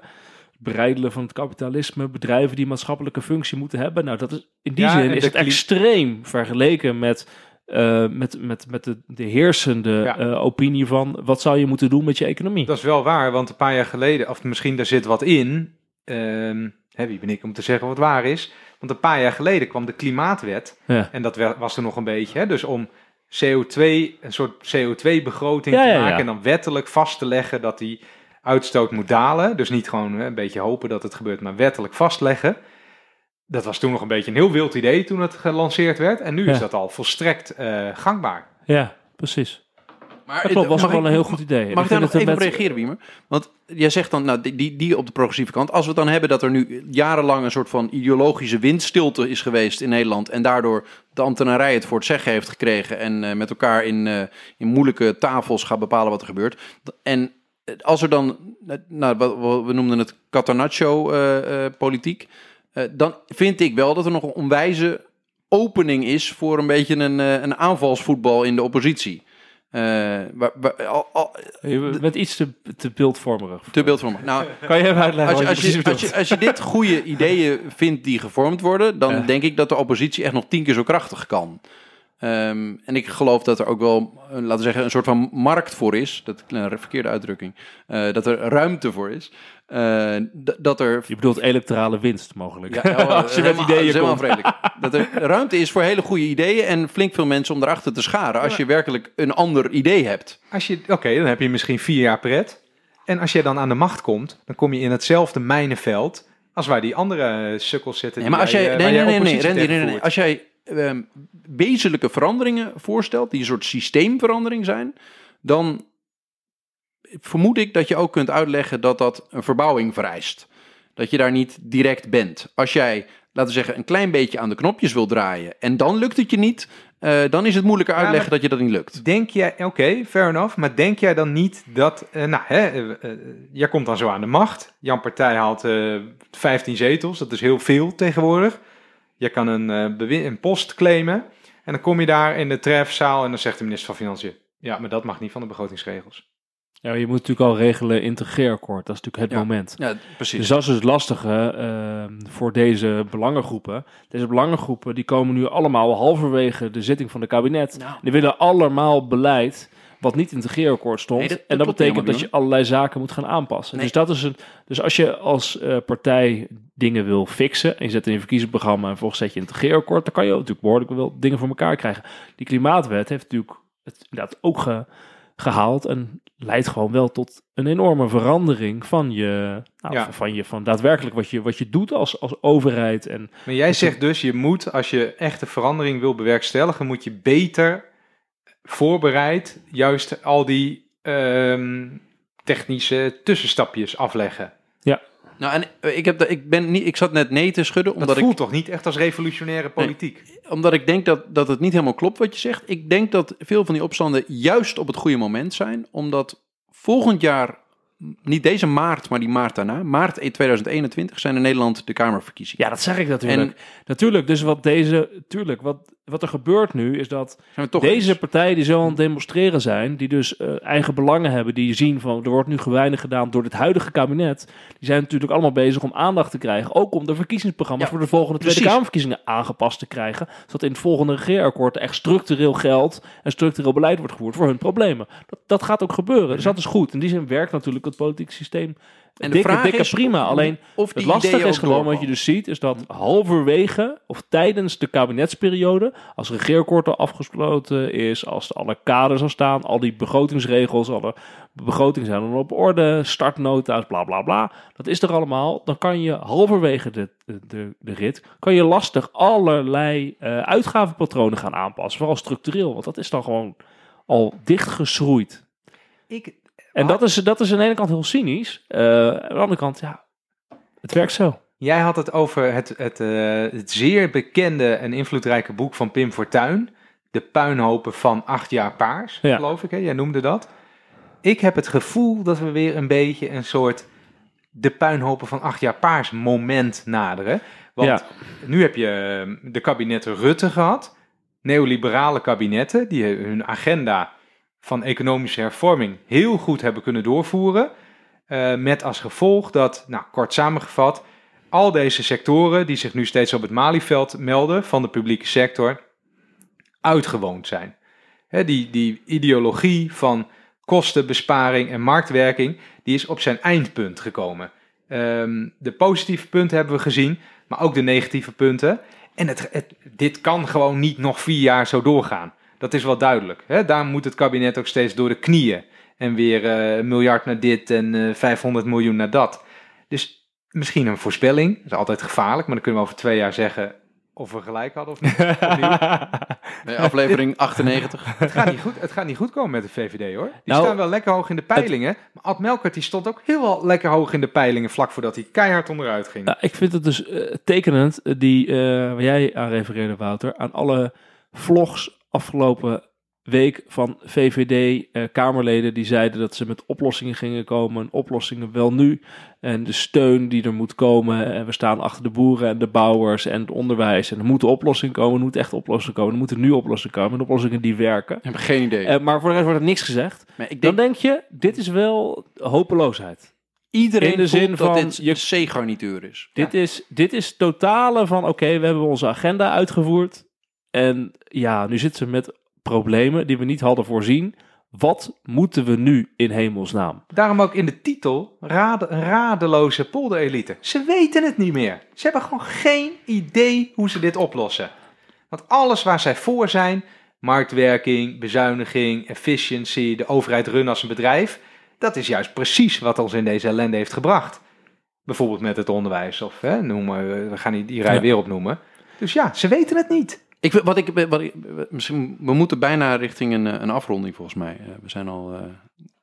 bereidelen van het kapitalisme, bedrijven die maatschappelijke functie moeten hebben. Nou, dat is in die Ja, zin is het extreem vergeleken met, eh, met, met, met de, de heersende Ja. eh, opinie van wat zou je moeten doen met je economie. Dat is wel waar, want een paar jaar geleden, of misschien daar zit wat in, ehm, hè, wie ben ik om te zeggen wat waar is? Want een paar jaar geleden kwam de klimaatwet. Ja. En dat wa- was er nog een beetje. Hè? Dus om CO2, een soort CO2-begroting Ja, te maken. ja. En dan wettelijk vast te leggen dat die uitstoot moet dalen. Dus niet gewoon hè, een beetje hopen dat het gebeurt, maar wettelijk vastleggen. Dat was toen nog een beetje een heel wild idee toen het gelanceerd werd. En nu Ja. is dat al volstrekt eh, gangbaar. Ja, precies. Maar, Dat klopt, was ook wel ik- een heel goed idee. Mag ik daar nog vind even op met- reageren, Wiemer? Want jij zegt dan, nou, die- die, die op de progressieve kant. Als we het dan hebben dat er nu jarenlang een soort van ideologische windstilte is geweest in Nederland. En daardoor de ambtenarij het voor het zeggen heeft gekregen. En eh, met elkaar in, eh, in moeilijke tafels gaat bepalen wat er gebeurt. En eh, als er dan, nou, we noemden het Catanaccio-politiek. dan vind ik wel dat er nog een onwijze opening is voor een beetje een, een aanvalsvoetbal in de oppositie. Eh, waar, waar- al, al, Je bent iets te, te beeldvormerig. te beeldvormig. Nou, Kan je even uitleggen als je, als, je als, je, als je dit goede ideeën vindt die gevormd worden, dan denk ik dat de oppositie echt nog tien keer zo krachtig kan. Ehm, en ik geloof dat er ook wel, eh, laten we zeggen, een soort van markt voor is. Dat is een verkeerde uitdrukking. Eh, dat er ruimte voor is. Eh, dat er Je bedoelt electorale winst mogelijk. ja, oh, Als je met ideeën dat is helemaal komt. vredelijk. Dat er ruimte is voor hele goede ideeën en flink veel mensen om erachter te scharen. Als je werkelijk een ander idee hebt. Als je, Oké, dan heb je misschien vier jaar pret. En als je dan aan de macht komt, dan kom je in hetzelfde mijnenveld als waar die andere sukkels zitten. Nee, maar als jij, jij, nee, nee, jij nee, nee. Als jij ehm, wezenlijke veranderingen voorstelt, die een soort systeemverandering zijn, dan vermoed ik dat je ook kunt uitleggen dat dat een verbouwing vereist. Dat je daar niet direct bent. Als jij, laten we zeggen, een klein beetje aan de knopjes wil draaien en dan lukt het je niet, eh, dan is het moeilijker uitleggen dat je dat niet lukt. Denk jij, oké, fair enough, maar denk jij dan niet dat, eh, nou hè, eh, jij komt dan zo aan de macht. Jan Partij haalt eh 15 zetels, dat is heel veel tegenwoordig. Je kan een, eh, een post claimen en dan kom je daar in de trefzaal en dan zegt de minister van Financiën, ja, maar dat mag niet van de begrotingsregels. Ja, je moet natuurlijk al regelen integreerakkoord. Dat is natuurlijk het Ja. moment. Ja, precies. Dus dat is het lastige eh, voor deze belangengroepen. Deze belangengroepen die komen nu allemaal halverwege de zitting van de kabinet. Nou. Die willen allemaal beleid wat niet in het regeerakkoord stond. Nee, dat- dat en dat betekent helemaal dat je allerlei zaken moet gaan aanpassen. Nee. Dus, dat is een, dus als je als eh, partij dingen wil fixen en je zet in je verkiezingsprogramma en volgens zet je in het regeerakkoord, dan kan je ook natuurlijk behoorlijk wel dingen voor elkaar krijgen. Die klimaatwet heeft natuurlijk het inderdaad ook ge- gehaald en leidt gewoon wel tot een enorme verandering van je, nou, Ja. van, je van daadwerkelijk wat je, wat je doet als, als overheid. En Maar jij zegt dus, je moet, als je echte verandering wil bewerkstelligen, moet je beter voorbereid juist al die ehm, technische tussenstapjes afleggen. Nou, en eh, ik, heb de, ik, ben niet, ik zat net nee te schudden, Dat omdat ik voelt toch niet echt als revolutionaire politiek? omdat ik denk dat, dat het niet helemaal klopt wat je zegt. Ik denk dat veel van die opstanden juist op het goede moment zijn. Omdat volgend jaar, niet deze maart, maar die maart daarna, maart 2021, zijn in Nederland de Kamerverkiezingen. ja, dat zeg ik natuurlijk. Natuurlijk, dus wat deze, tuurlijk, wat, wat er gebeurt nu is dat Deze eens? partijen die zo aan het demonstreren zijn, die dus eh, eigen belangen hebben, die zien van er wordt nu geweinig gedaan door dit huidige kabinet, die zijn natuurlijk allemaal bezig om aandacht te krijgen, ook om de verkiezingsprogramma's Ja, voor de volgende Tweede. Kamerverkiezingen aangepast te krijgen, zodat in het volgende regeerakkoord echt structureel geld en structureel beleid wordt gevoerd voor hun problemen. Dat, dat gaat ook gebeuren, dus dat is goed. In die zin werkt natuurlijk het politiek systeem En de dikke, vraag dikke is prima. Alleen of het lastige is gewoon, wat je dus ziet, is dat halverwege of tijdens de kabinetsperiode, als het regeerakkoord al afgesloten is, als alle kaders al staan, al die begrotingsregels, alle begrotingen zijn dan op orde, startnota's, bla bla bla, dat is er allemaal. Dan kan je halverwege de, de, de rit, kan je lastig allerlei eh, uitgavenpatronen gaan aanpassen, vooral structureel, want dat is dan gewoon al dichtgeschroeid. Ik, En dat is, dat is aan de ene kant heel cynisch, eh, aan de andere kant, ja, het werkt zo. Jij had het over het, het, eh, het zeer bekende en invloedrijke boek van Pim Fortuyn. De puinhopen van acht jaar paars, Ja. geloof ik. Hè? Jij noemde dat. Ik heb het gevoel dat we weer een beetje een soort de puinhopen van acht jaar paars moment naderen. Want Ja. nu heb je eh, de kabinetten Rutte gehad. Neoliberale kabinetten die hun agenda van economische hervorming heel goed hebben kunnen doorvoeren. Eh, met als gevolg dat, nou kort samengevat, al deze sectoren die zich nu steeds op het Malieveld melden van de publieke sector, uitgewoond zijn. Die, die ideologie van kostenbesparing en marktwerking, die is op zijn eindpunt gekomen. Ehm, de positieve punten hebben we gezien, maar ook de negatieve punten. En het- dit kan gewoon niet nog vier jaar zo doorgaan. Dat is wel duidelijk. Hè? Daar moet het kabinet ook steeds door de knieën. En weer eh, een miljard naar dit en eh 500 miljoen naar dat. Dus misschien een voorspelling. Dat is altijd gevaarlijk, maar dan kunnen we over twee jaar zeggen of we gelijk hadden of niet. Nee, aflevering 98. het, gaat niet goed, het gaat niet goed komen met de VVD hoor. Die Nou, staan wel lekker hoog in de peilingen. Maar Ad Melkert die stond ook heel wel lekker hoog in de peilingen vlak voordat hij keihard onderuit ging. Nou, ik vind het dus eh, tekenend, eh, die, eh, waar jij aan refereerde, Wouter, aan alle vlogs afgelopen week van VVD-Kamerleden die zeiden dat ze met oplossingen gingen komen. Oplossingen wel nu. En de steun die er moet komen. En we staan achter de boeren en de bouwers en het onderwijs. En er moeten oplossingen komen. Er moeten echt oplossingen komen. Er moeten nu oplossingen komen. En oplossingen die werken. Ik heb geen idee. Eh, maar voor de rest wordt er niks gezegd. maar ik Dan denk denk je, dit is wel hopeloosheid. iedereen in de zin dat van dit je- je C-garnituur is. Dit, is, dit is totale van, oké, we hebben onze agenda uitgevoerd. En ja, nu zitten ze met problemen die we niet hadden voorzien. Wat moeten we nu in hemelsnaam? Daarom ook in de titel rade, radeloze polderelite. Ze weten het niet meer. Ze hebben gewoon geen idee hoe ze dit oplossen. Want alles waar zij voor zijn, marktwerking, bezuiniging, efficiency, de overheid runnen als een bedrijf, dat is juist precies wat ons in deze ellende heeft gebracht. Bijvoorbeeld met het onderwijs of hè, noem maar, we gaan die, die rij weer opnoemen. Dus ja, ze weten het niet. Ik, wat ik, wat ik, misschien, we moeten bijna richting een, eh, een afronding volgens mij. Eh, we zijn al eh,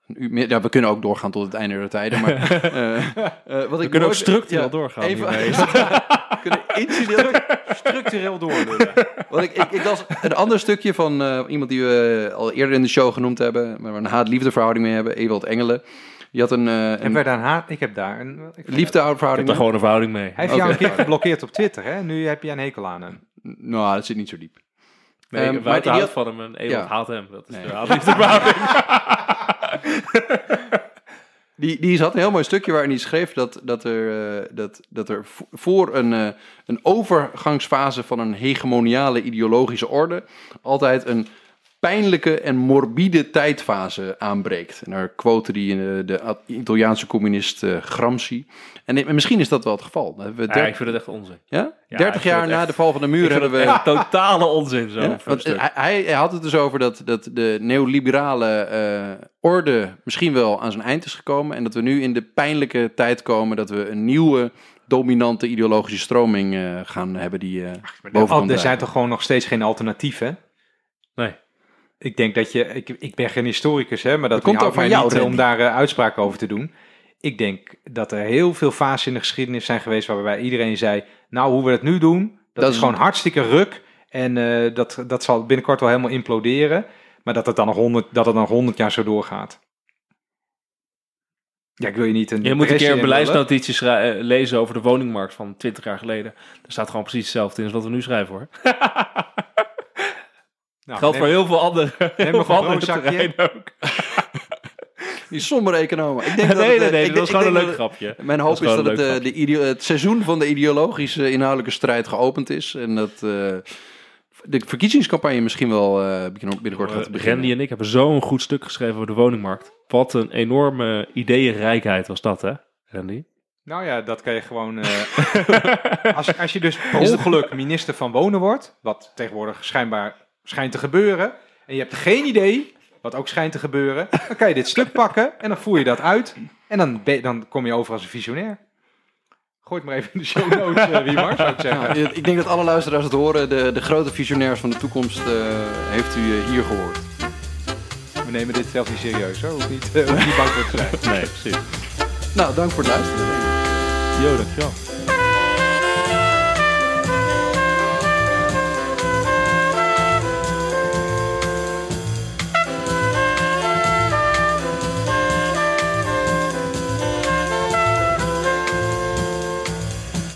een uur meer. Ja, we kunnen ook doorgaan tot het einde der tijden. Maar, eh, eh, wat We ik kunnen ook structureel ja, doorgaan even- we kunnen incidenteel Structureel door. Want ik, ik, ik las een ander stukje van eh, iemand die we al eerder in de show genoemd hebben, waar we een haat-liefde verhouding mee hebben, Ewald Engelen. Die had een, eh, En een wij daar een haat, ik heb daar een ik- Ik liefde-verhouding heb daar gewoon een verhouding mee. Hij heeft jou een keer geblokkeerd op Twitter, hè? Nu heb je een hekel aan hem. Nou, dat zit niet zo diep. Nee, maar houdt had- van hem en Ewald Ja. haat hem. Dat is Nee. de haatliefdeverhouding. Die, die had een heel mooi stukje waarin hij schreef dat, dat er, eh, dat, dat er vo- voor een, eh, een overgangsfase van een hegemoniale ideologische orde altijd een pijnlijke en morbide tijdfase aanbreekt. En daar quote die de, de Italiaanse communist eh, Gramsci. En misschien is dat wel het geval. Dan hebben we Ja, ik vind het echt onzin. ja? Ja, ik 30 vind jaar na echt- de val van de muur Ik vind hebben het we... totale onzin zo. Ja, want stuk. hij, had het dus over dat, dat de neoliberale eh, orde misschien wel aan zijn eind is gekomen. En dat we nu in de pijnlijke tijd komen dat we een nieuwe dominante ideologische stroming eh, gaan hebben die eh boven Oh, komt er zijn toch gewoon nog steeds geen alternatieven? Nee. Ik denk dat je, ik, ik ben geen historicus, hè, maar dat Dat komt ook van jou, niet, eh, om daar eh, uitspraken over te doen. Ik denk dat er heel veel fasen in de geschiedenis zijn geweest waarbij iedereen zei, nou hoe we het nu doen, dat, Dat is gewoon hartstikke ruk en eh, dat, dat zal binnenkort wel helemaal imploderen, maar dat het dan nog honderd, dat het dan 100 jaar zo doorgaat. Ja, ik wil je niet een Je moet een keer een beleidsnotitie lezen over de woningmarkt van 20 jaar geleden. Daar staat gewoon precies hetzelfde in als wat we nu schrijven hoor. Nou, Geldt voor neem- heel veel andere, veel gewoon andere terreinen ook. Die sombere economen. Ik denk dat Nee, het, nee, eh, nee, ik dat was gewoon een leuk dat- grapje. Mijn hoop Dat is is dat het, eh, de ideo- het seizoen van de ideologische inhoudelijke strijd geopend is. En dat eh, de verkiezingscampagne misschien wel eh, binnenkort gaat Eh, beginnen. Randy en ik hebben zo'n goed stuk geschreven over de woningmarkt. Wat een enorme ideeënrijkheid was dat hè, Randy? Nou ja, dat kan je gewoon. eh, als, als je dus per ongeluk minister van Wonen wordt, wat tegenwoordig schijnbaar schijnt te gebeuren, en je hebt geen idee, wat ook schijnt te gebeuren, dan kan je dit stuk pakken en dan voer je dat uit en dan, dan kom je over als een visionair. Gooi het maar even in de show notes, eh wie maar, zou ik zeggen. Ja, ik denk dat alle luisteraars het horen. De, de grote visionairs van de toekomst eh, heeft u eh, hier gehoord. We nemen dit zelf niet serieus, hoor. Hoef niet, eh, niet bang voor te zijn. Nee, precies. Nou, dank voor het luisteren. Jo, dankjewel.